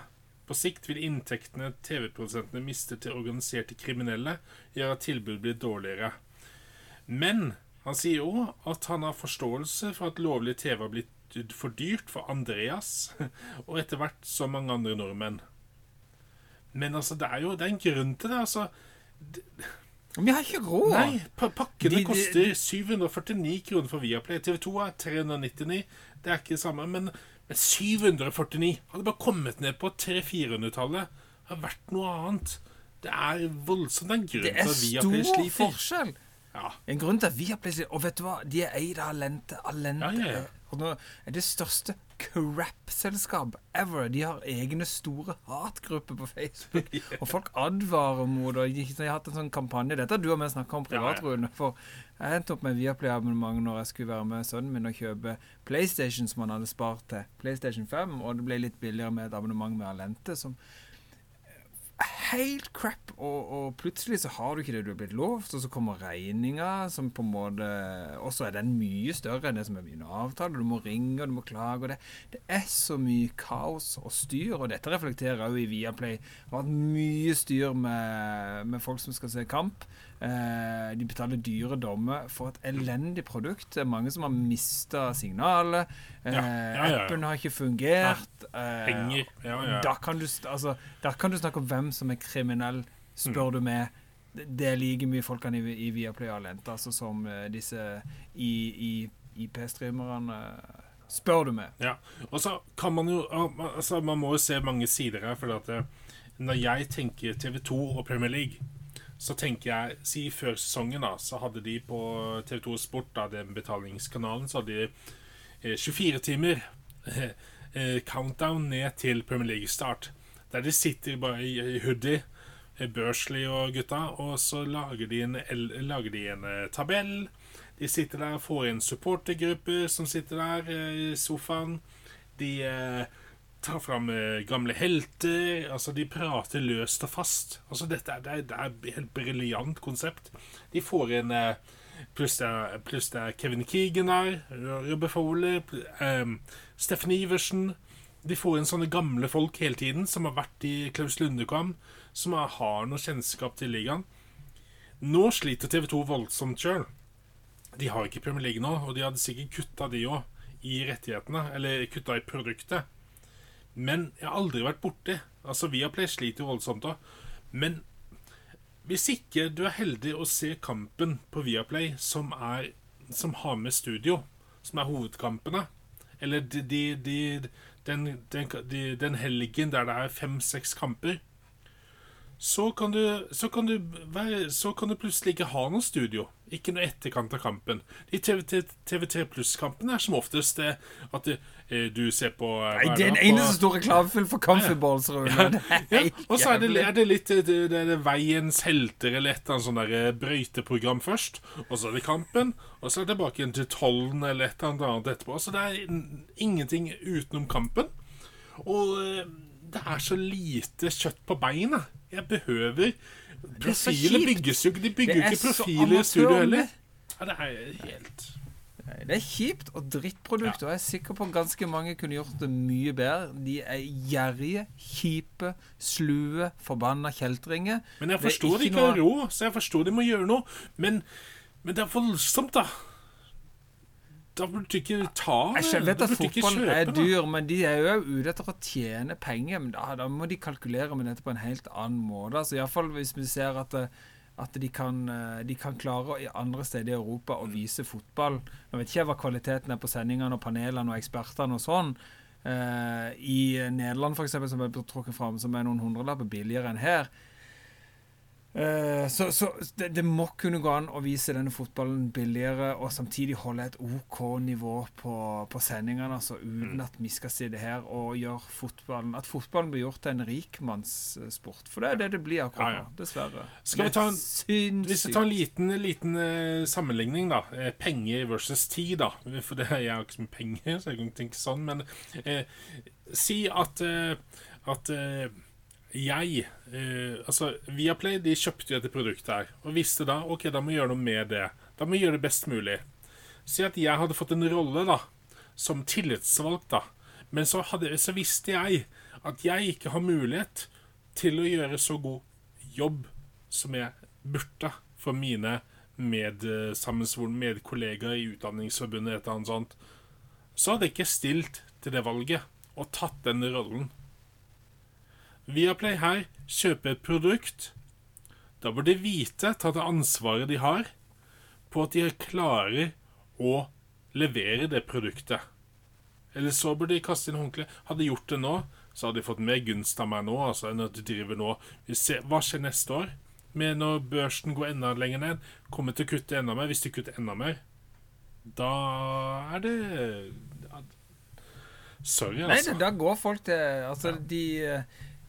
På sikt vil inntektene TV-produsentene mister til organiserte kriminelle, gjøre at tilbudet blir dårligere. Men han sier òg at han har forståelse for at lovlig TV har blitt for dyrt for Andreas, <laughs> og etter hvert så mange andre nordmenn. Men altså, det er jo det er en grunn til det. altså. Vi har ikke råd. Nei, pakkene De- de- koster 749 kroner for Viaplay. TV2 er 399. Det er ikke det samme, men, men 749 hadde bare kommet ned på 300-400-tallet. Har vært noe annet. Det er voldsomt. Det en grunn til at Viaplay sliter. Det er stor forskjell. Ja. En grunn til at vi har plassert Og vet du hva? De er eid av Alente. Alente Ja, ja, og nå er det største crap-selskap ever. De har egne store hatgrupper på Facebook. <laughs> Og folk advarer mot det. De har hatt en sånn kampanje Dette har du og jeg snakka om privat. Rune. For jeg endte opp med Viaplay-abonnement når jeg skulle være med sønnen min og kjøpe PlayStation som han hadde spart til PlayStation 5, og det ble litt billigere med et abonnement med Alente. som helt crap, og, og plutselig så har du ikke det du har blitt lovt, og så kommer regninga, som på en måte Og så er den mye større enn det som er min avtale. Du må ringe, og du må klage, og det, det er så mye kaos og styr, og dette reflekterer òg i Viaplay. Det har vært mye styr med, med folk som skal se kamp. Eh, de betaler dyre dommer for et elendig produkt. Det er mange som har mista signalet. Eh, ja, ja, ja. Appen har ikke fungert. Eh, Henger. Ja, ja. da kan, du, altså, da kan du snakke om hvem som er kriminell, spør du meg. Det er like mye folkene i, i Viaplay har lent, altså, som eh, disse i, i, IP-streamerne. Spør du meg. Ja, og så kan man jo altså Man må jo se mange sider her. For at når jeg tenker TV2 og Premier League, så tenker jeg Si før sesongen, da, så hadde de på TV2 Sport, da, den betalingskanalen, så hadde de eh, 24 timer eh, <laughs> countdown ned til Premier League-start. Der de sitter bare i, hoodie, Børsley og gutta, og så lager de en, lager de en eh, tabell. De sitter der og får inn supportergrupper som sitter der eh, i sofaen. De eh, tar fram eh, gamle helter. Altså, de prater løst og fast. Altså, dette er, det er, et helt briljant konsept. De får inn eh, Pluss det, er- Kevin Keegan der, Rubbe Foley, pl- eh, Steffen Iversen. De får inn sånne gamle folk hele tiden, som har vært i Klaus Lundekvam, som har, noe kjennskap til ligaen. Nå sliter TV2 voldsomt sjøl. De har ikke Premier League nå, og de hadde sikkert kutta de òg i rettighetene, eller kutta i produktet. Men jeg har aldri vært borti Altså, Viaplay sliter jo voldsomt òg. Men hvis ikke du er heldig å se kampen på Viaplay som, er, som har med studio, som er hovedkampene, eller de, de, de, den, den, den helgen der det er fem-seks kamper så kan, du, så, kan du være, så kan du plutselig ikke ha noe studio. Ikke noe etterkant av kampen. De TV3 Pluss-kampene er som oftest det at det, eh, du ser på eh, Nei, Det er en eneste stor reklamefilm for Comfyballs, Rune. Ja, ja. Og så er det, er det litt det, det er Veiens helter eller et eller annet der brøyteprogram først. Og så er det kampen, og så er det tilbake igjen til tollen eller et eller annet etterpå. Så det er ingenting utenom kampen. Og eh, det er så lite kjøtt på beina. Jeg behøver Profiler bygges jo ikke. De bygger jo ikke profiler i studio heller. Ja, det er helt det er kjipt og drittprodukt, ja. og jeg er sikker på at ganske mange kunne gjort det mye bedre. De er gjerrige, kjipe, slue, forbanna kjeltringer. Men jeg forstår de ikke har noe... råd, så jeg forstår de må gjøre noe. Men, men det er voldsomt, da. Da burde du ikke ta det. Jeg vet at fotballen er dyr, men de er jo ute etter å tjene penger. Men da, da, må de kalkulere med dette på en helt annen måte. Altså, Iallfall hvis vi ser at, at de, kan, de, kan, klare i andre steder i Europa å vise fotball. Nå vet ikke jeg hva kvaliteten er på sendingene og panelene og ekspertene og sånn. Uh, I Nederland, eksempel, som er trukket fram, som er noen hundrelapper billigere enn her Eh, så, så det, det, må kunne gå an å vise denne fotballen billigere og samtidig holde et OK nivå på, på sendingene, altså uten mm. at vi skal sitte her og gjøre fotballen At fotballen blir gjort til en rikmannssport. For det er det det blir akkurat nå, dessverre. Skal vi ta en, hvis vi tar en liten, liten uh, sammenligning, da. Eh, penger versus tid, da. <laughs> For det, jeg har ikke så mye penger, så jeg kan ikke tenke sånn. Men uh, si at, at jeg eh, Altså, Viaplay de kjøpte jo dette produktet her og visste da ok, da må vi gjøre noe med det. Da må vi gjøre det best mulig. Si at jeg hadde fått en rolle da som tillitsvalgt, da. Men så, hadde, så visste jeg at jeg ikke har mulighet til å gjøre så god jobb som jeg burde for mine medsammensvorne medkollegaer i Utdanningsforbundet, et eller annet sånt. Så hadde jeg ikke stilt til det valget og tatt den rollen. Viaplay her kjøper et produkt. Da bør de vite, ta det ansvaret de har, på at de klarer å levere det produktet. Eller så bør de kaste inn håndkleet. Hadde de gjort det nå, så hadde de fått mer gunst av meg nå altså, enn at de driver nå. Ser, hva skjer neste år? Med når børsen går enda lenger ned, kommer til å kutte enda mer. Hvis de kutter enda mer, da er det Sorry, altså. Nei, da går folk til Altså, ja. de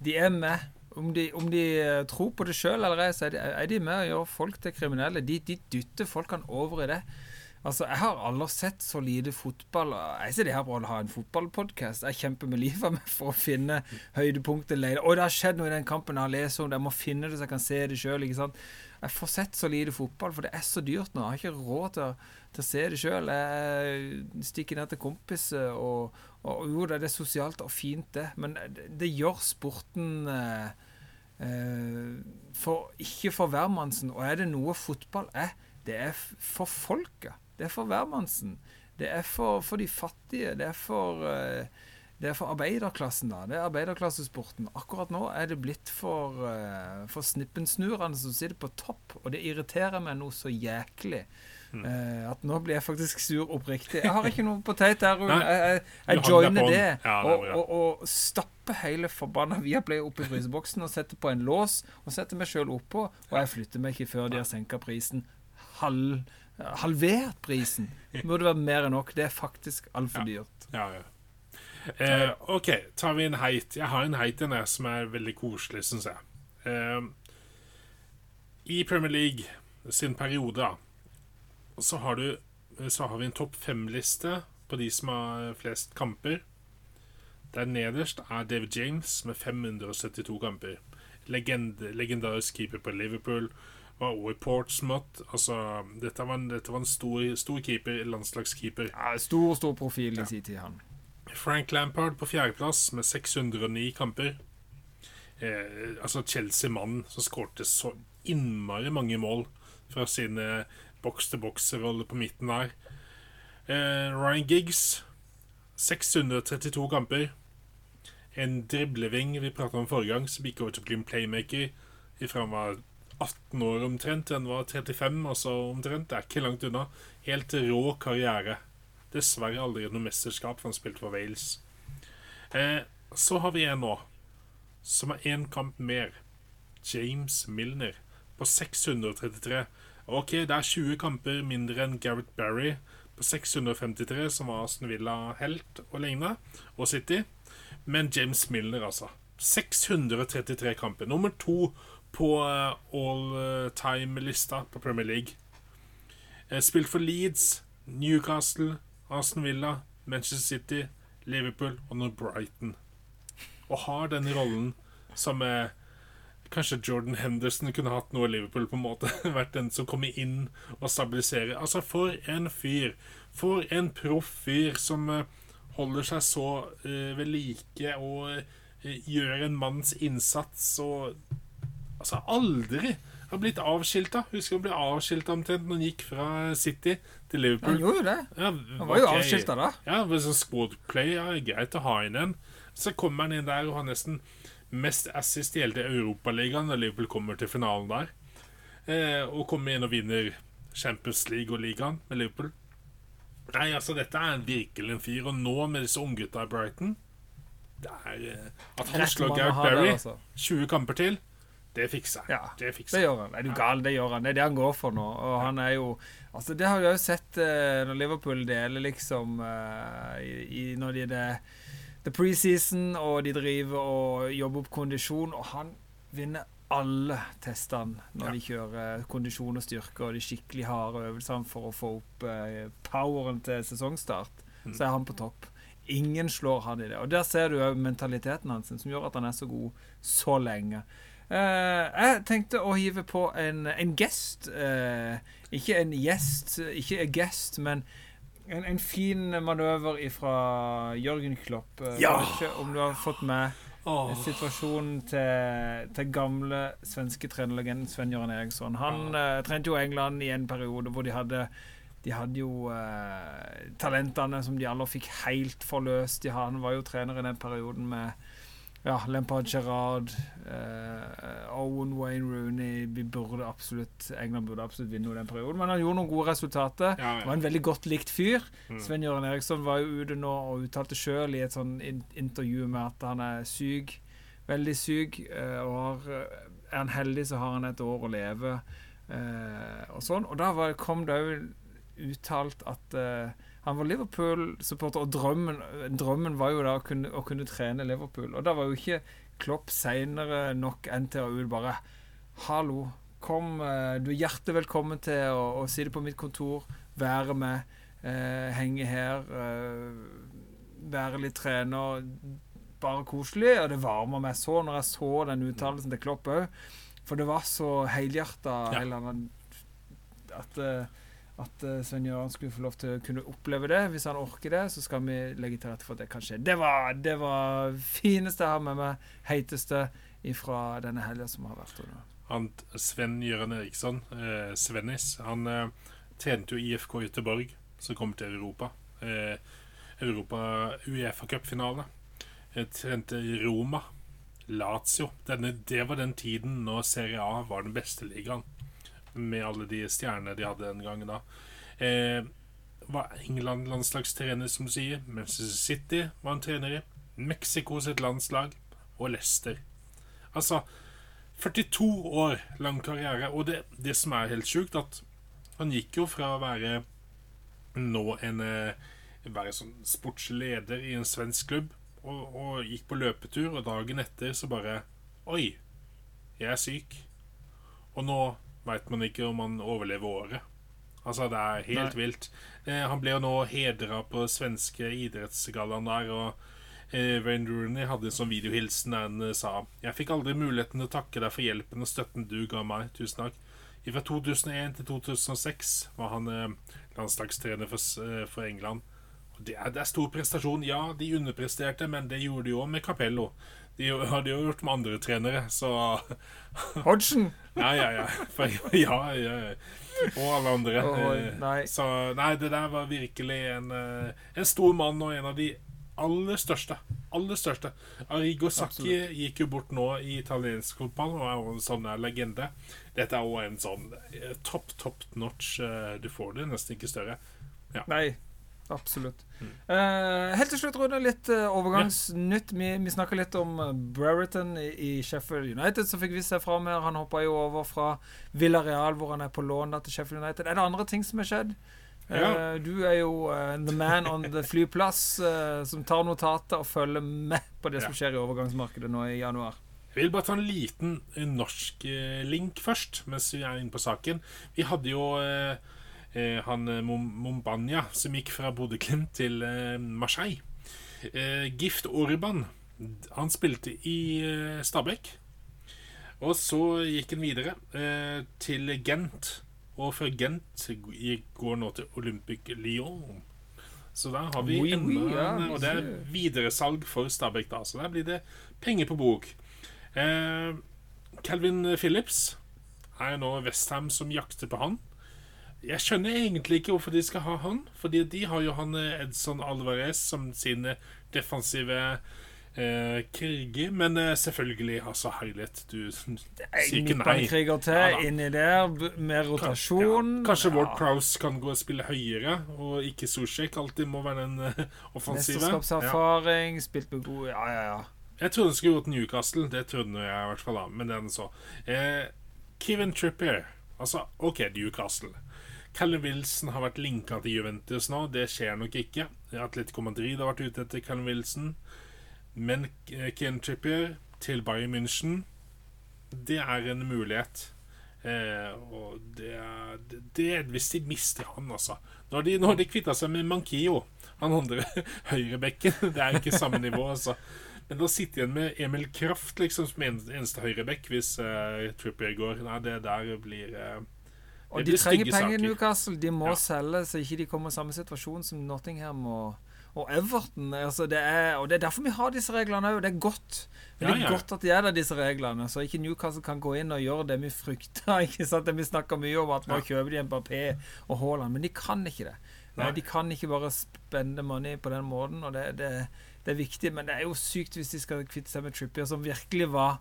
de er med. Om de, om de eh, tror på det sjøl eller ei, så er de, er de, med og gjør folk til kriminelle. De, de dytter folkene over i det. Altså, Jeg har aldri sett så lite fotball. Jeg sitter her bra å ha en fotballpodkast. Jeg kjemper med livet mitt for å finne høydepunktet. Og det har skjedd noe i den kampen jeg har lest om. Jeg må finne det så jeg kan se det sjøl. Jeg får sett så lite fotball, for det er så dyrt nå. Jeg har ikke råd til å, til å se det sjøl. Jeg stikker ned til kompiser og, og jo, det er sosialt og fint, det, men det, det gjør sporten eh, eh, for, Ikke for hvermannsen. Og er det noe fotball er, det er for folket. Det er for hvermannsen. Det er for, for, de fattige. Det er for, eh, det er for arbeiderklassen, da. Det er arbeiderklassesporten. Akkurat nå er det blitt for, uh, for snippensnurene som sitter på topp, og det irriterer meg noe så jæklig. Uh, at nå blir jeg faktisk sur oppriktig. Jeg har ikke noe potet der. Jeg, jeg, jeg joiner det. Ja, og, og, og stapper hele forbanna Viaplay opp i fryseboksen og setter på en lås og setter meg sjøl oppå. Og jeg flytter meg ikke før de har senka prisen. Halv, halvert prisen. Det burde være mer enn nok. Det er faktisk altfor dyrt. Ja, ja. Eh, OK, tar vi en heit. Jeg har en heit i jeg, som er veldig koselig, syns jeg. Eh, I Premier League sin periode, så har, du, så har vi en topp fem-liste på de som har flest kamper. Der nederst er David James med 572 kamper. Legend, legendarisk keeper på Liverpool. Var også i Portsmouth. Altså, dette var en, dette var en stor, stor, keeper, landslagskeeper. Ja, stor, stor profil i ja. sin tid, han. Frank Lampard på fjerdeplass med 609 kamper. Eh, altså Chelsea-mannen som skårte så innmari mange mål fra sine boks-til-boks-rolle på midten der. Eh, Ryan Giggs 632 kamper. En dribleving vi prata om forrige gang, som gikk over til å bli en playmaker ifra han var 18 år omtrent han var 35, altså omtrent. Det er ikke langt unna. Helt rå karriere. Dessverre aldri noe mesterskap, for han spilte for Wales. Eh, så har vi en nå, som har én kamp mer. James Milner på 633. Ok, det er 20 kamper mindre enn Gareth Barry på 653, som var Aston Villa-helt og lignende, og City. Men James Milner, altså. 633 kamper. Nummer to på eh, all time-lista på Premier League. Eh, spilt for Leeds, Newcastle, Aston Villa, Manchester City, Liverpool og nå Brighton. Og har den rollen som eh, Kanskje Jordan Henderson kunne hatt noe Liverpool, på en måte. <laughs> Vært den som kommer inn og stabiliserer. Altså, for en fyr. For en proff fyr som eh, holder seg så uh, ved like og uh, gjør en manns innsats og Altså, aldri har blitt avskilta. Husker han ble avskilta omtrent når han gikk fra City til Liverpool. Han gjorde jo det. Ja, Han var jo ok. avskilta da. Ja, men sånn squadplay ja, er greit å ha inn en. Så kommer han inn der og har nesten mest assist i hele Europaligaen når Liverpool kommer til finalen der. Eh, og kommer inn og vinner Champions League og ligaen med Liverpool. Nei, altså, dette er virkelig en fyr. Og nå med disse unggutta i Brighton Det er eh, At han slår Gareth Berry altså. 20 kamper til, det fikser. Ja, det Det fikser Det gjør han. Er du gal? Det gjør han. Det er det han går for nå. Og han er jo Altså, det har vi jo sett uh, når Liverpool deler liksom uh, i, i, Når de er det The preseason, og de driver og jobber opp kondisjon, og han vinner alle testene når Ja. de kjører kondisjon og styrke og de skikkelig harde øvelsene for å få opp uh, poweren til sesongstart. Så er han på topp. Ingen slår han i det. Og der ser du òg mentaliteten hans, som gjør at han er så god så lenge. Eh, jeg tenkte å hive på en, en gest. eh, ikke en gjest, ikke en guest, men en, en fin manøver fra Jørgen Klopp. Eh, Ja! vet ikke om du har fått med oh. situasjonen til, til gamle svenske trenerlegenden Sven Jørgen Eriksson. Han uh, trente jo England i en periode hvor de hadde de hadde jo eh, talentene som de alle fikk helt forløst. De, han var jo trener i den perioden med ja, Lampard Gerrard, eh, Owen Wayne Rooney vi burde absolutt, England burde absolutt vinne den perioden. Men han gjorde noen gode resultater. Ja, ja. Var en veldig godt likt fyr. Mm. Sven-Jørgen Eriksson var jo ute nå og uttalte sjøl i et sånn intervju med at han er syk. Veldig syk. eh, og har, er han heldig, så har han et år å leve. eh, og sånn. Og da var, kom det òg uttalt at eh, han var Liverpool-supporter, og drømmen, drømmen var jo da å kunne, å kunne trene Liverpool. Og da var jo ikke Klopp seinere nok enn til å bare Hallo, kom, eh, du er hjertelig velkommen til å, å sitte på mitt kontor, være med, eh, henge her, eh, være litt trener. Bare koselig. Og det varmer meg så når jeg så den uttalelsen til Klopp òg. For det var så helhjerta Ja. at, eh, at eh, Sven Gjøran skulle få lov til å kunne oppleve det. Hvis han orker det, så skal vi legge til rette for at det kan skje. Det var det var fineste jeg har med meg. Heiteste ifra denne helga som har vært. Han, Sven Gøran Eriksson, eh, Svennis, han eh, tjente jo IFK Göteborg, som kom til Europa. Eh, Europa Uefa Cup-finale. Eh, trente Roma, Lazio. Denne, det var den tiden når Serie A var den beste ligaen. Med alle de stjernene de hadde den gangen da. Eh, var England landslagstrener, som sier. Manchester City var en trener i. Mexico sitt landslag. Og Leicester. Altså 42 år lang karriere. Og det, det som er helt sjukt, at han gikk jo fra å være nå en eh, Være sånn sportsleder i en svensk klubb, og, og gikk på løpetur, og dagen etter så bare Oi, jeg er syk. Og nå veit man ikke om han overlever året. Altså, det er helt Nei. vilt. Eh, han ble jo nå hedra på svenske idrettsgallaen der, og Eh, Wayne Rooney hadde en sånn videohilsen der han eh, sa Jeg fikk aldri muligheten til å takke deg for hjelpen og støtten du ga meg. Tusen takk. Fra 2001 til 2006 var han eh, landslagstrener for, eh, for England. Og det er, det er stor prestasjon. Ja, de underpresterte, men det gjorde de òg med Capello. De hadde jo gjort med andre trenere, så <laughs> Hodgson! Ja, ja, ja. For, <laughs> ja, ja. Og alle andre. Oi, Eh, nei. Så nei, det der var virkelig en, eh, en stor mann og en av de aller største. Aller største. Arrigo Sacchi gikk jo bort nå i italiensk fotball og er jo en sånn legende. Dette er jo en sånn eh, topp, topp notch. eh, Du får det nesten ikke større. Nei, absolutt. Eh, helt til slutt, Rune, litt uh, overgangsnytt. Vi, vi snakka litt om uh, Brereton i, i Sheffield United, som fikk vi se fram her. Han hoppa jo over fra Villareal, hvor han er på lån til Sheffield United. Er det andre ting som er skjedd? Ja. Uh, du er jo eh, the man on the flyplass, eh, som tar notater og følger med på det som skjer i overgangsmarkedet nå i januar. Jeg vil bare ta en liten eh, norsk eh, link først, mens vi er inne på saken. Vi hadde jo eh, eh, han Mombania Mombanya som gikk fra Bodø-Glimt til eh, Marseille. Eh, Gift Orban, han spilte i eh, Stabæk. Og så gikk han videre eh, til Gent. Og fra Gent går nå til Olympic Lyon. Så der har vi Oui, enda oui, ja, en Og det er videresalg for Stabæk, da. Så der blir det penger på bok. Eh, Calvin Phillips er nå Westham som jakter på han. Jeg skjønner egentlig ikke hvorfor de skal ha han. Fordi de har jo han eh, Edson Alvarez som sin eh, defensive eh, kriger. Men eh, selvfølgelig, altså herlighet, du <laughs> sier ikke nei. midtbanekriger til Ja inni der, med rotasjon. Ja, kanskje Ward Ja. Prowse kan gå og spille høyere, og ikke Zuzek alltid må være den eh, <laughs> offensive. Ja. Spilt med god Ja, ja, ja. Jeg trodde han skulle gå til Newcastle. Det trodde jeg i hvert fall, da. Men den så. Eh, Kevin Trippier. Altså, OK, Newcastle. Callum Wilson har vært linka til Juventus nå. Det skjer nok ikke. Atletico Madrid har vært ute etter Callum Wilson. Men Ken Trippier til Bayern München, det er en mulighet. Eh, og det er det, er Hvis de mister han, altså Når de, når de kvitta seg med Mankio, han andre <laughs> høyrebekken Det er ikke samme nivå, altså. Men da sitter igjen med Emil Kraft liksom som en, eneste høyrebekk hvis eh, Trippier går. Nei, det der blir eh, Og de trenger penger, i Newcastle. De må Ja. selge, så ikke de kommer i samme situasjon som Nottingham og, og Everton. Altså, det er, og det er derfor vi har disse reglene òg. Det er godt. Men det er Ja, ja. godt at de er der, disse reglene, så ikke Newcastle kan gå inn og gjøre det vi frykter. <laughs> Ikke sant? Det vi snakker mye om, at nå kjøper de en Mbappé og Haaland, men de kan ikke det. Nei. De kan ikke bare spende money på den måten, og det, det, det er viktig. Men det er jo sykt hvis de skal kvitte seg med Trippier, som virkelig var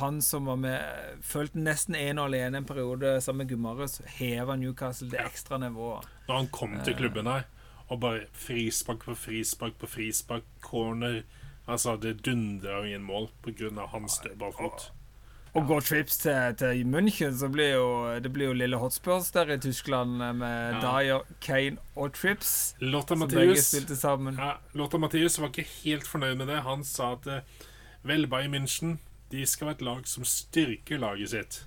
han som var med Følte nesten ene og alene en periode sammen med Gummarus. Heva Newcastle det ekstra nivået. Når han kom til klubben her, og bare frispark på frispark på frispark, corner Altså, det dundrer inn mål pga. hans dødballfot. Og går trips til, til München, så blir jo det blir jo lille hotspurs der i Tyskland eh, med Ja. Dyer, Kane og Trips. Lotta spilte sammen. ja, Lothar Matthäus var ikke helt fornøyd med det. Han sa at eh, vel, Bayern München de skal være et lag som styrker laget sitt.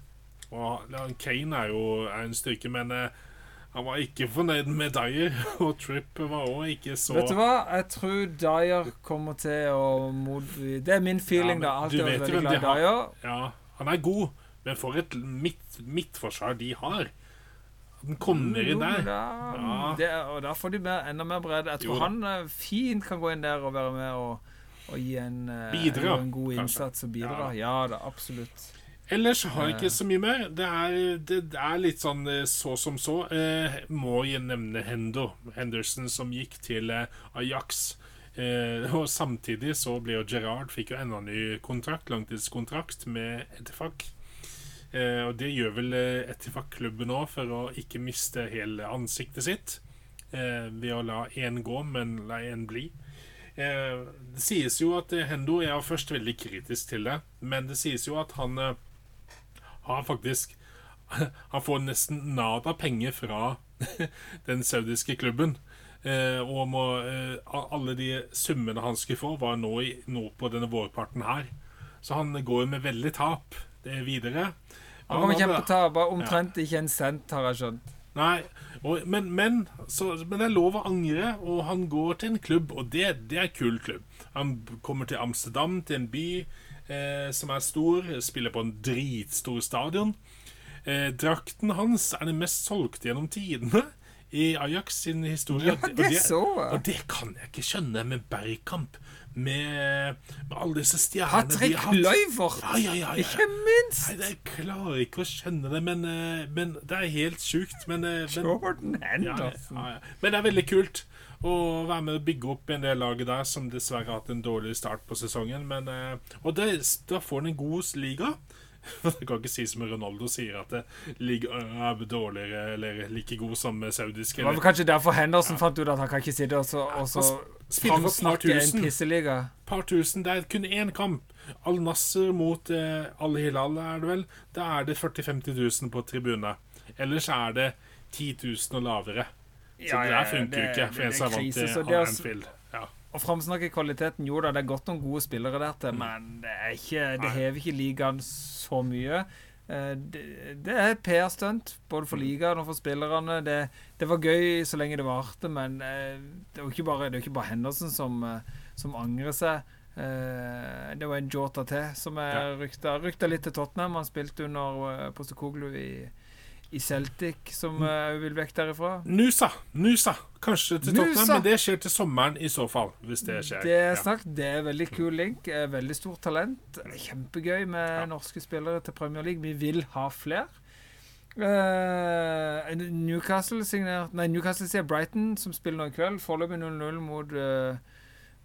Og Kane er jo er en styrke, men eh, han var ikke fornøyd med Dyer. <laughs> Og Tripp var òg ikke så Vet du hva? Jeg tror Dyer kommer til å mod... Det er min feeling, Ja, da. Alltid veldig glad i. Dyer. Ja, han er god, men for et midt, midtforsvar de har. Den kommer inn der. Ja. det, og da får de mer, enda mer bredde. Jeg tror Jo han eh, fint kan gå inn der og være med og, og gi en, eh, Bidra, en god kanskje. innsats og bidra. Ja, da, absolutt. Ellers har jeg ikke så mye mer. Det er, det, er litt sånn eh, så som så. Eh, må jeg nevne Hendo Henderson, som gikk til eh, Ajax. Eh, og samtidig så ble jo Gerard fikk jo enda ny kontrakt, langtidskontrakt med Etifak. Eh, og det gjør vel eh, Etifak-klubben òg, for å ikke miste hele ansiktet sitt. Eh, ved å la én gå, men la én bli. Eh, det sies jo at eh, Hendo Jeg var først veldig kritisk til det, men det sies jo at han eh, har faktisk <laughs> Han får nesten nada penger fra <laughs> den saudiske klubben. Og må, alle de summene han skulle få, var nå, i, nå på denne vårparten her. Så han går med veldig tap det videre. Han kommer kjempetaper. omtrent ikke en cent, har jeg skjønt. Nei, og, men, men, så, men det er lov å angre, og han går til en klubb, og det, det er en kul klubb. Han kommer til Amsterdam, til en by eh, som er stor, spiller på en dritstor stadion. Eh, drakten hans er den mest solgte gjennom tidene i Ajax sin historie. Ja, Og det det- Og det kan jeg ikke skjønne med Bergkamp. Med, med alle disse stjernene Patrick. Kluivert! Ja, ja, ja, ja. Ikke minst! Nei, jeg klarer ikke å skjønne det, men, eh, men det er helt sjukt. Men, eh, men, Jordan Henderson. ja, ja. men det er veldig kult å være med og bygge opp en del laget der som dessverre har hatt en dårlig start på sesongen. Men, eh, og det, da får han en god liga. <laughs> Det kan ikke si som Ronaldo sier, at det liga er dårligere eller like god som saudisk. Det var vel kanskje derfor Henderson fant ut at han kan ikke sitte og så, og så spiller for snart en pisseliga. par tusen. Det er kun én kamp. Al Nasser mot eh, Al Hilal, er det vel. Da er det 40 000-50 000 på tribune. Ellers er det 10 000 og lavere. Så det der funker jo ikke for en som er vant til det Anfield. Ja. Å framsnakke kvaliteten, jo da, det er godt noen gode spillere der til, men det er ikke Det Mm. Hever ikke ligaen så mye. Eh, Det, er PR-stunt, både for Mm. ligaen og for spillerne. Det, det var gøy så lenge det varte, men eh, det er jo ikke bare, det ikke bare Henderson som, eh, som angrer seg. Det var en Jota til som er Ja. rykta, rykta litt til Tottenham. Han spilte under Postekoglu i, i Celtic, som uh, vil vekk derifra. Nusa, Nusa. Kanskje til Nusa. Tottenham, men det skjer til sommeren i så fall. Hvis det skjer. Det er snakk, det er veldig kul link. Veldig stort talent. Kjempegøy med Ja. norske spillere til Premier League. Vi vil ha flere. Uh, Newcastle signert Nei, Newcastle sier Brighton, som spiller nå i kveld. Foreløpig 0-0 mot, uh,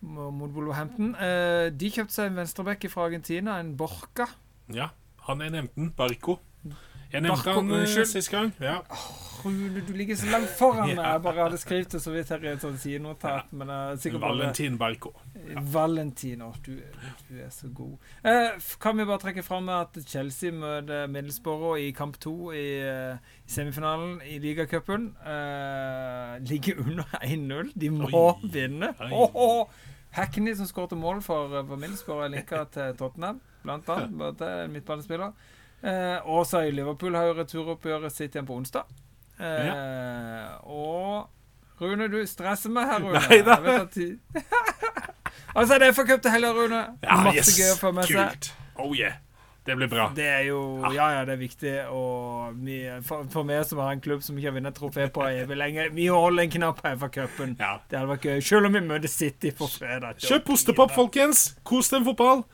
mot Wolverhampton. Uh, de kjøpte seg en venstreback fra Argentina, en Borca. Ja, han er nevnte den. Barco. Jeg nevnte han eh, sist gang. Ja. Rune, du ligger så langt foran meg. Jeg bare hadde skrevet det så vidt her i et sånt sidenotat. Men jeg er sikkert bare Valentin Barco. Valentino, du, du er så god. Eh, kan vi bare trekke fram at Chelsea møter Middlesbrough i kamp to i, eh, i semifinalen i ligacupen. Eh, ligger under 1-0. De må Oi. vinne. Oi. Oh, åh. Hackney, som skåret mål for, eh, for Middlesbrough, er linka til Tottenham, blant annet. Bare til midtbanespiller. Eh, og så i Liverpool har jo returoppgjøret sitt igjen på onsdag. Eh, Og Rune, du stresser meg her, Rune. Nei da. <laughs> Altså, det er for cup til helga, Rune. Ja, Masse yes. gøy å få med seg. Kult. Oh yeah. Det blir bra. Det er jo Ja, ja, det er viktig. Og vi, for, for meg som har en klubb som ikke har vunnet trofé på evig lenge, vi holder en knapp her for cupen. Ja. Det hadde vært gøy. Selv om vi møter City på fredag. Kjøp ostepop, folkens! Kos deg med fotball.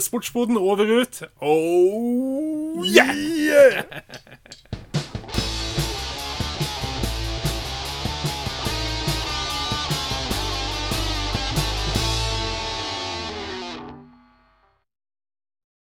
Sportsboden over ut. Oh yeah! <laughs>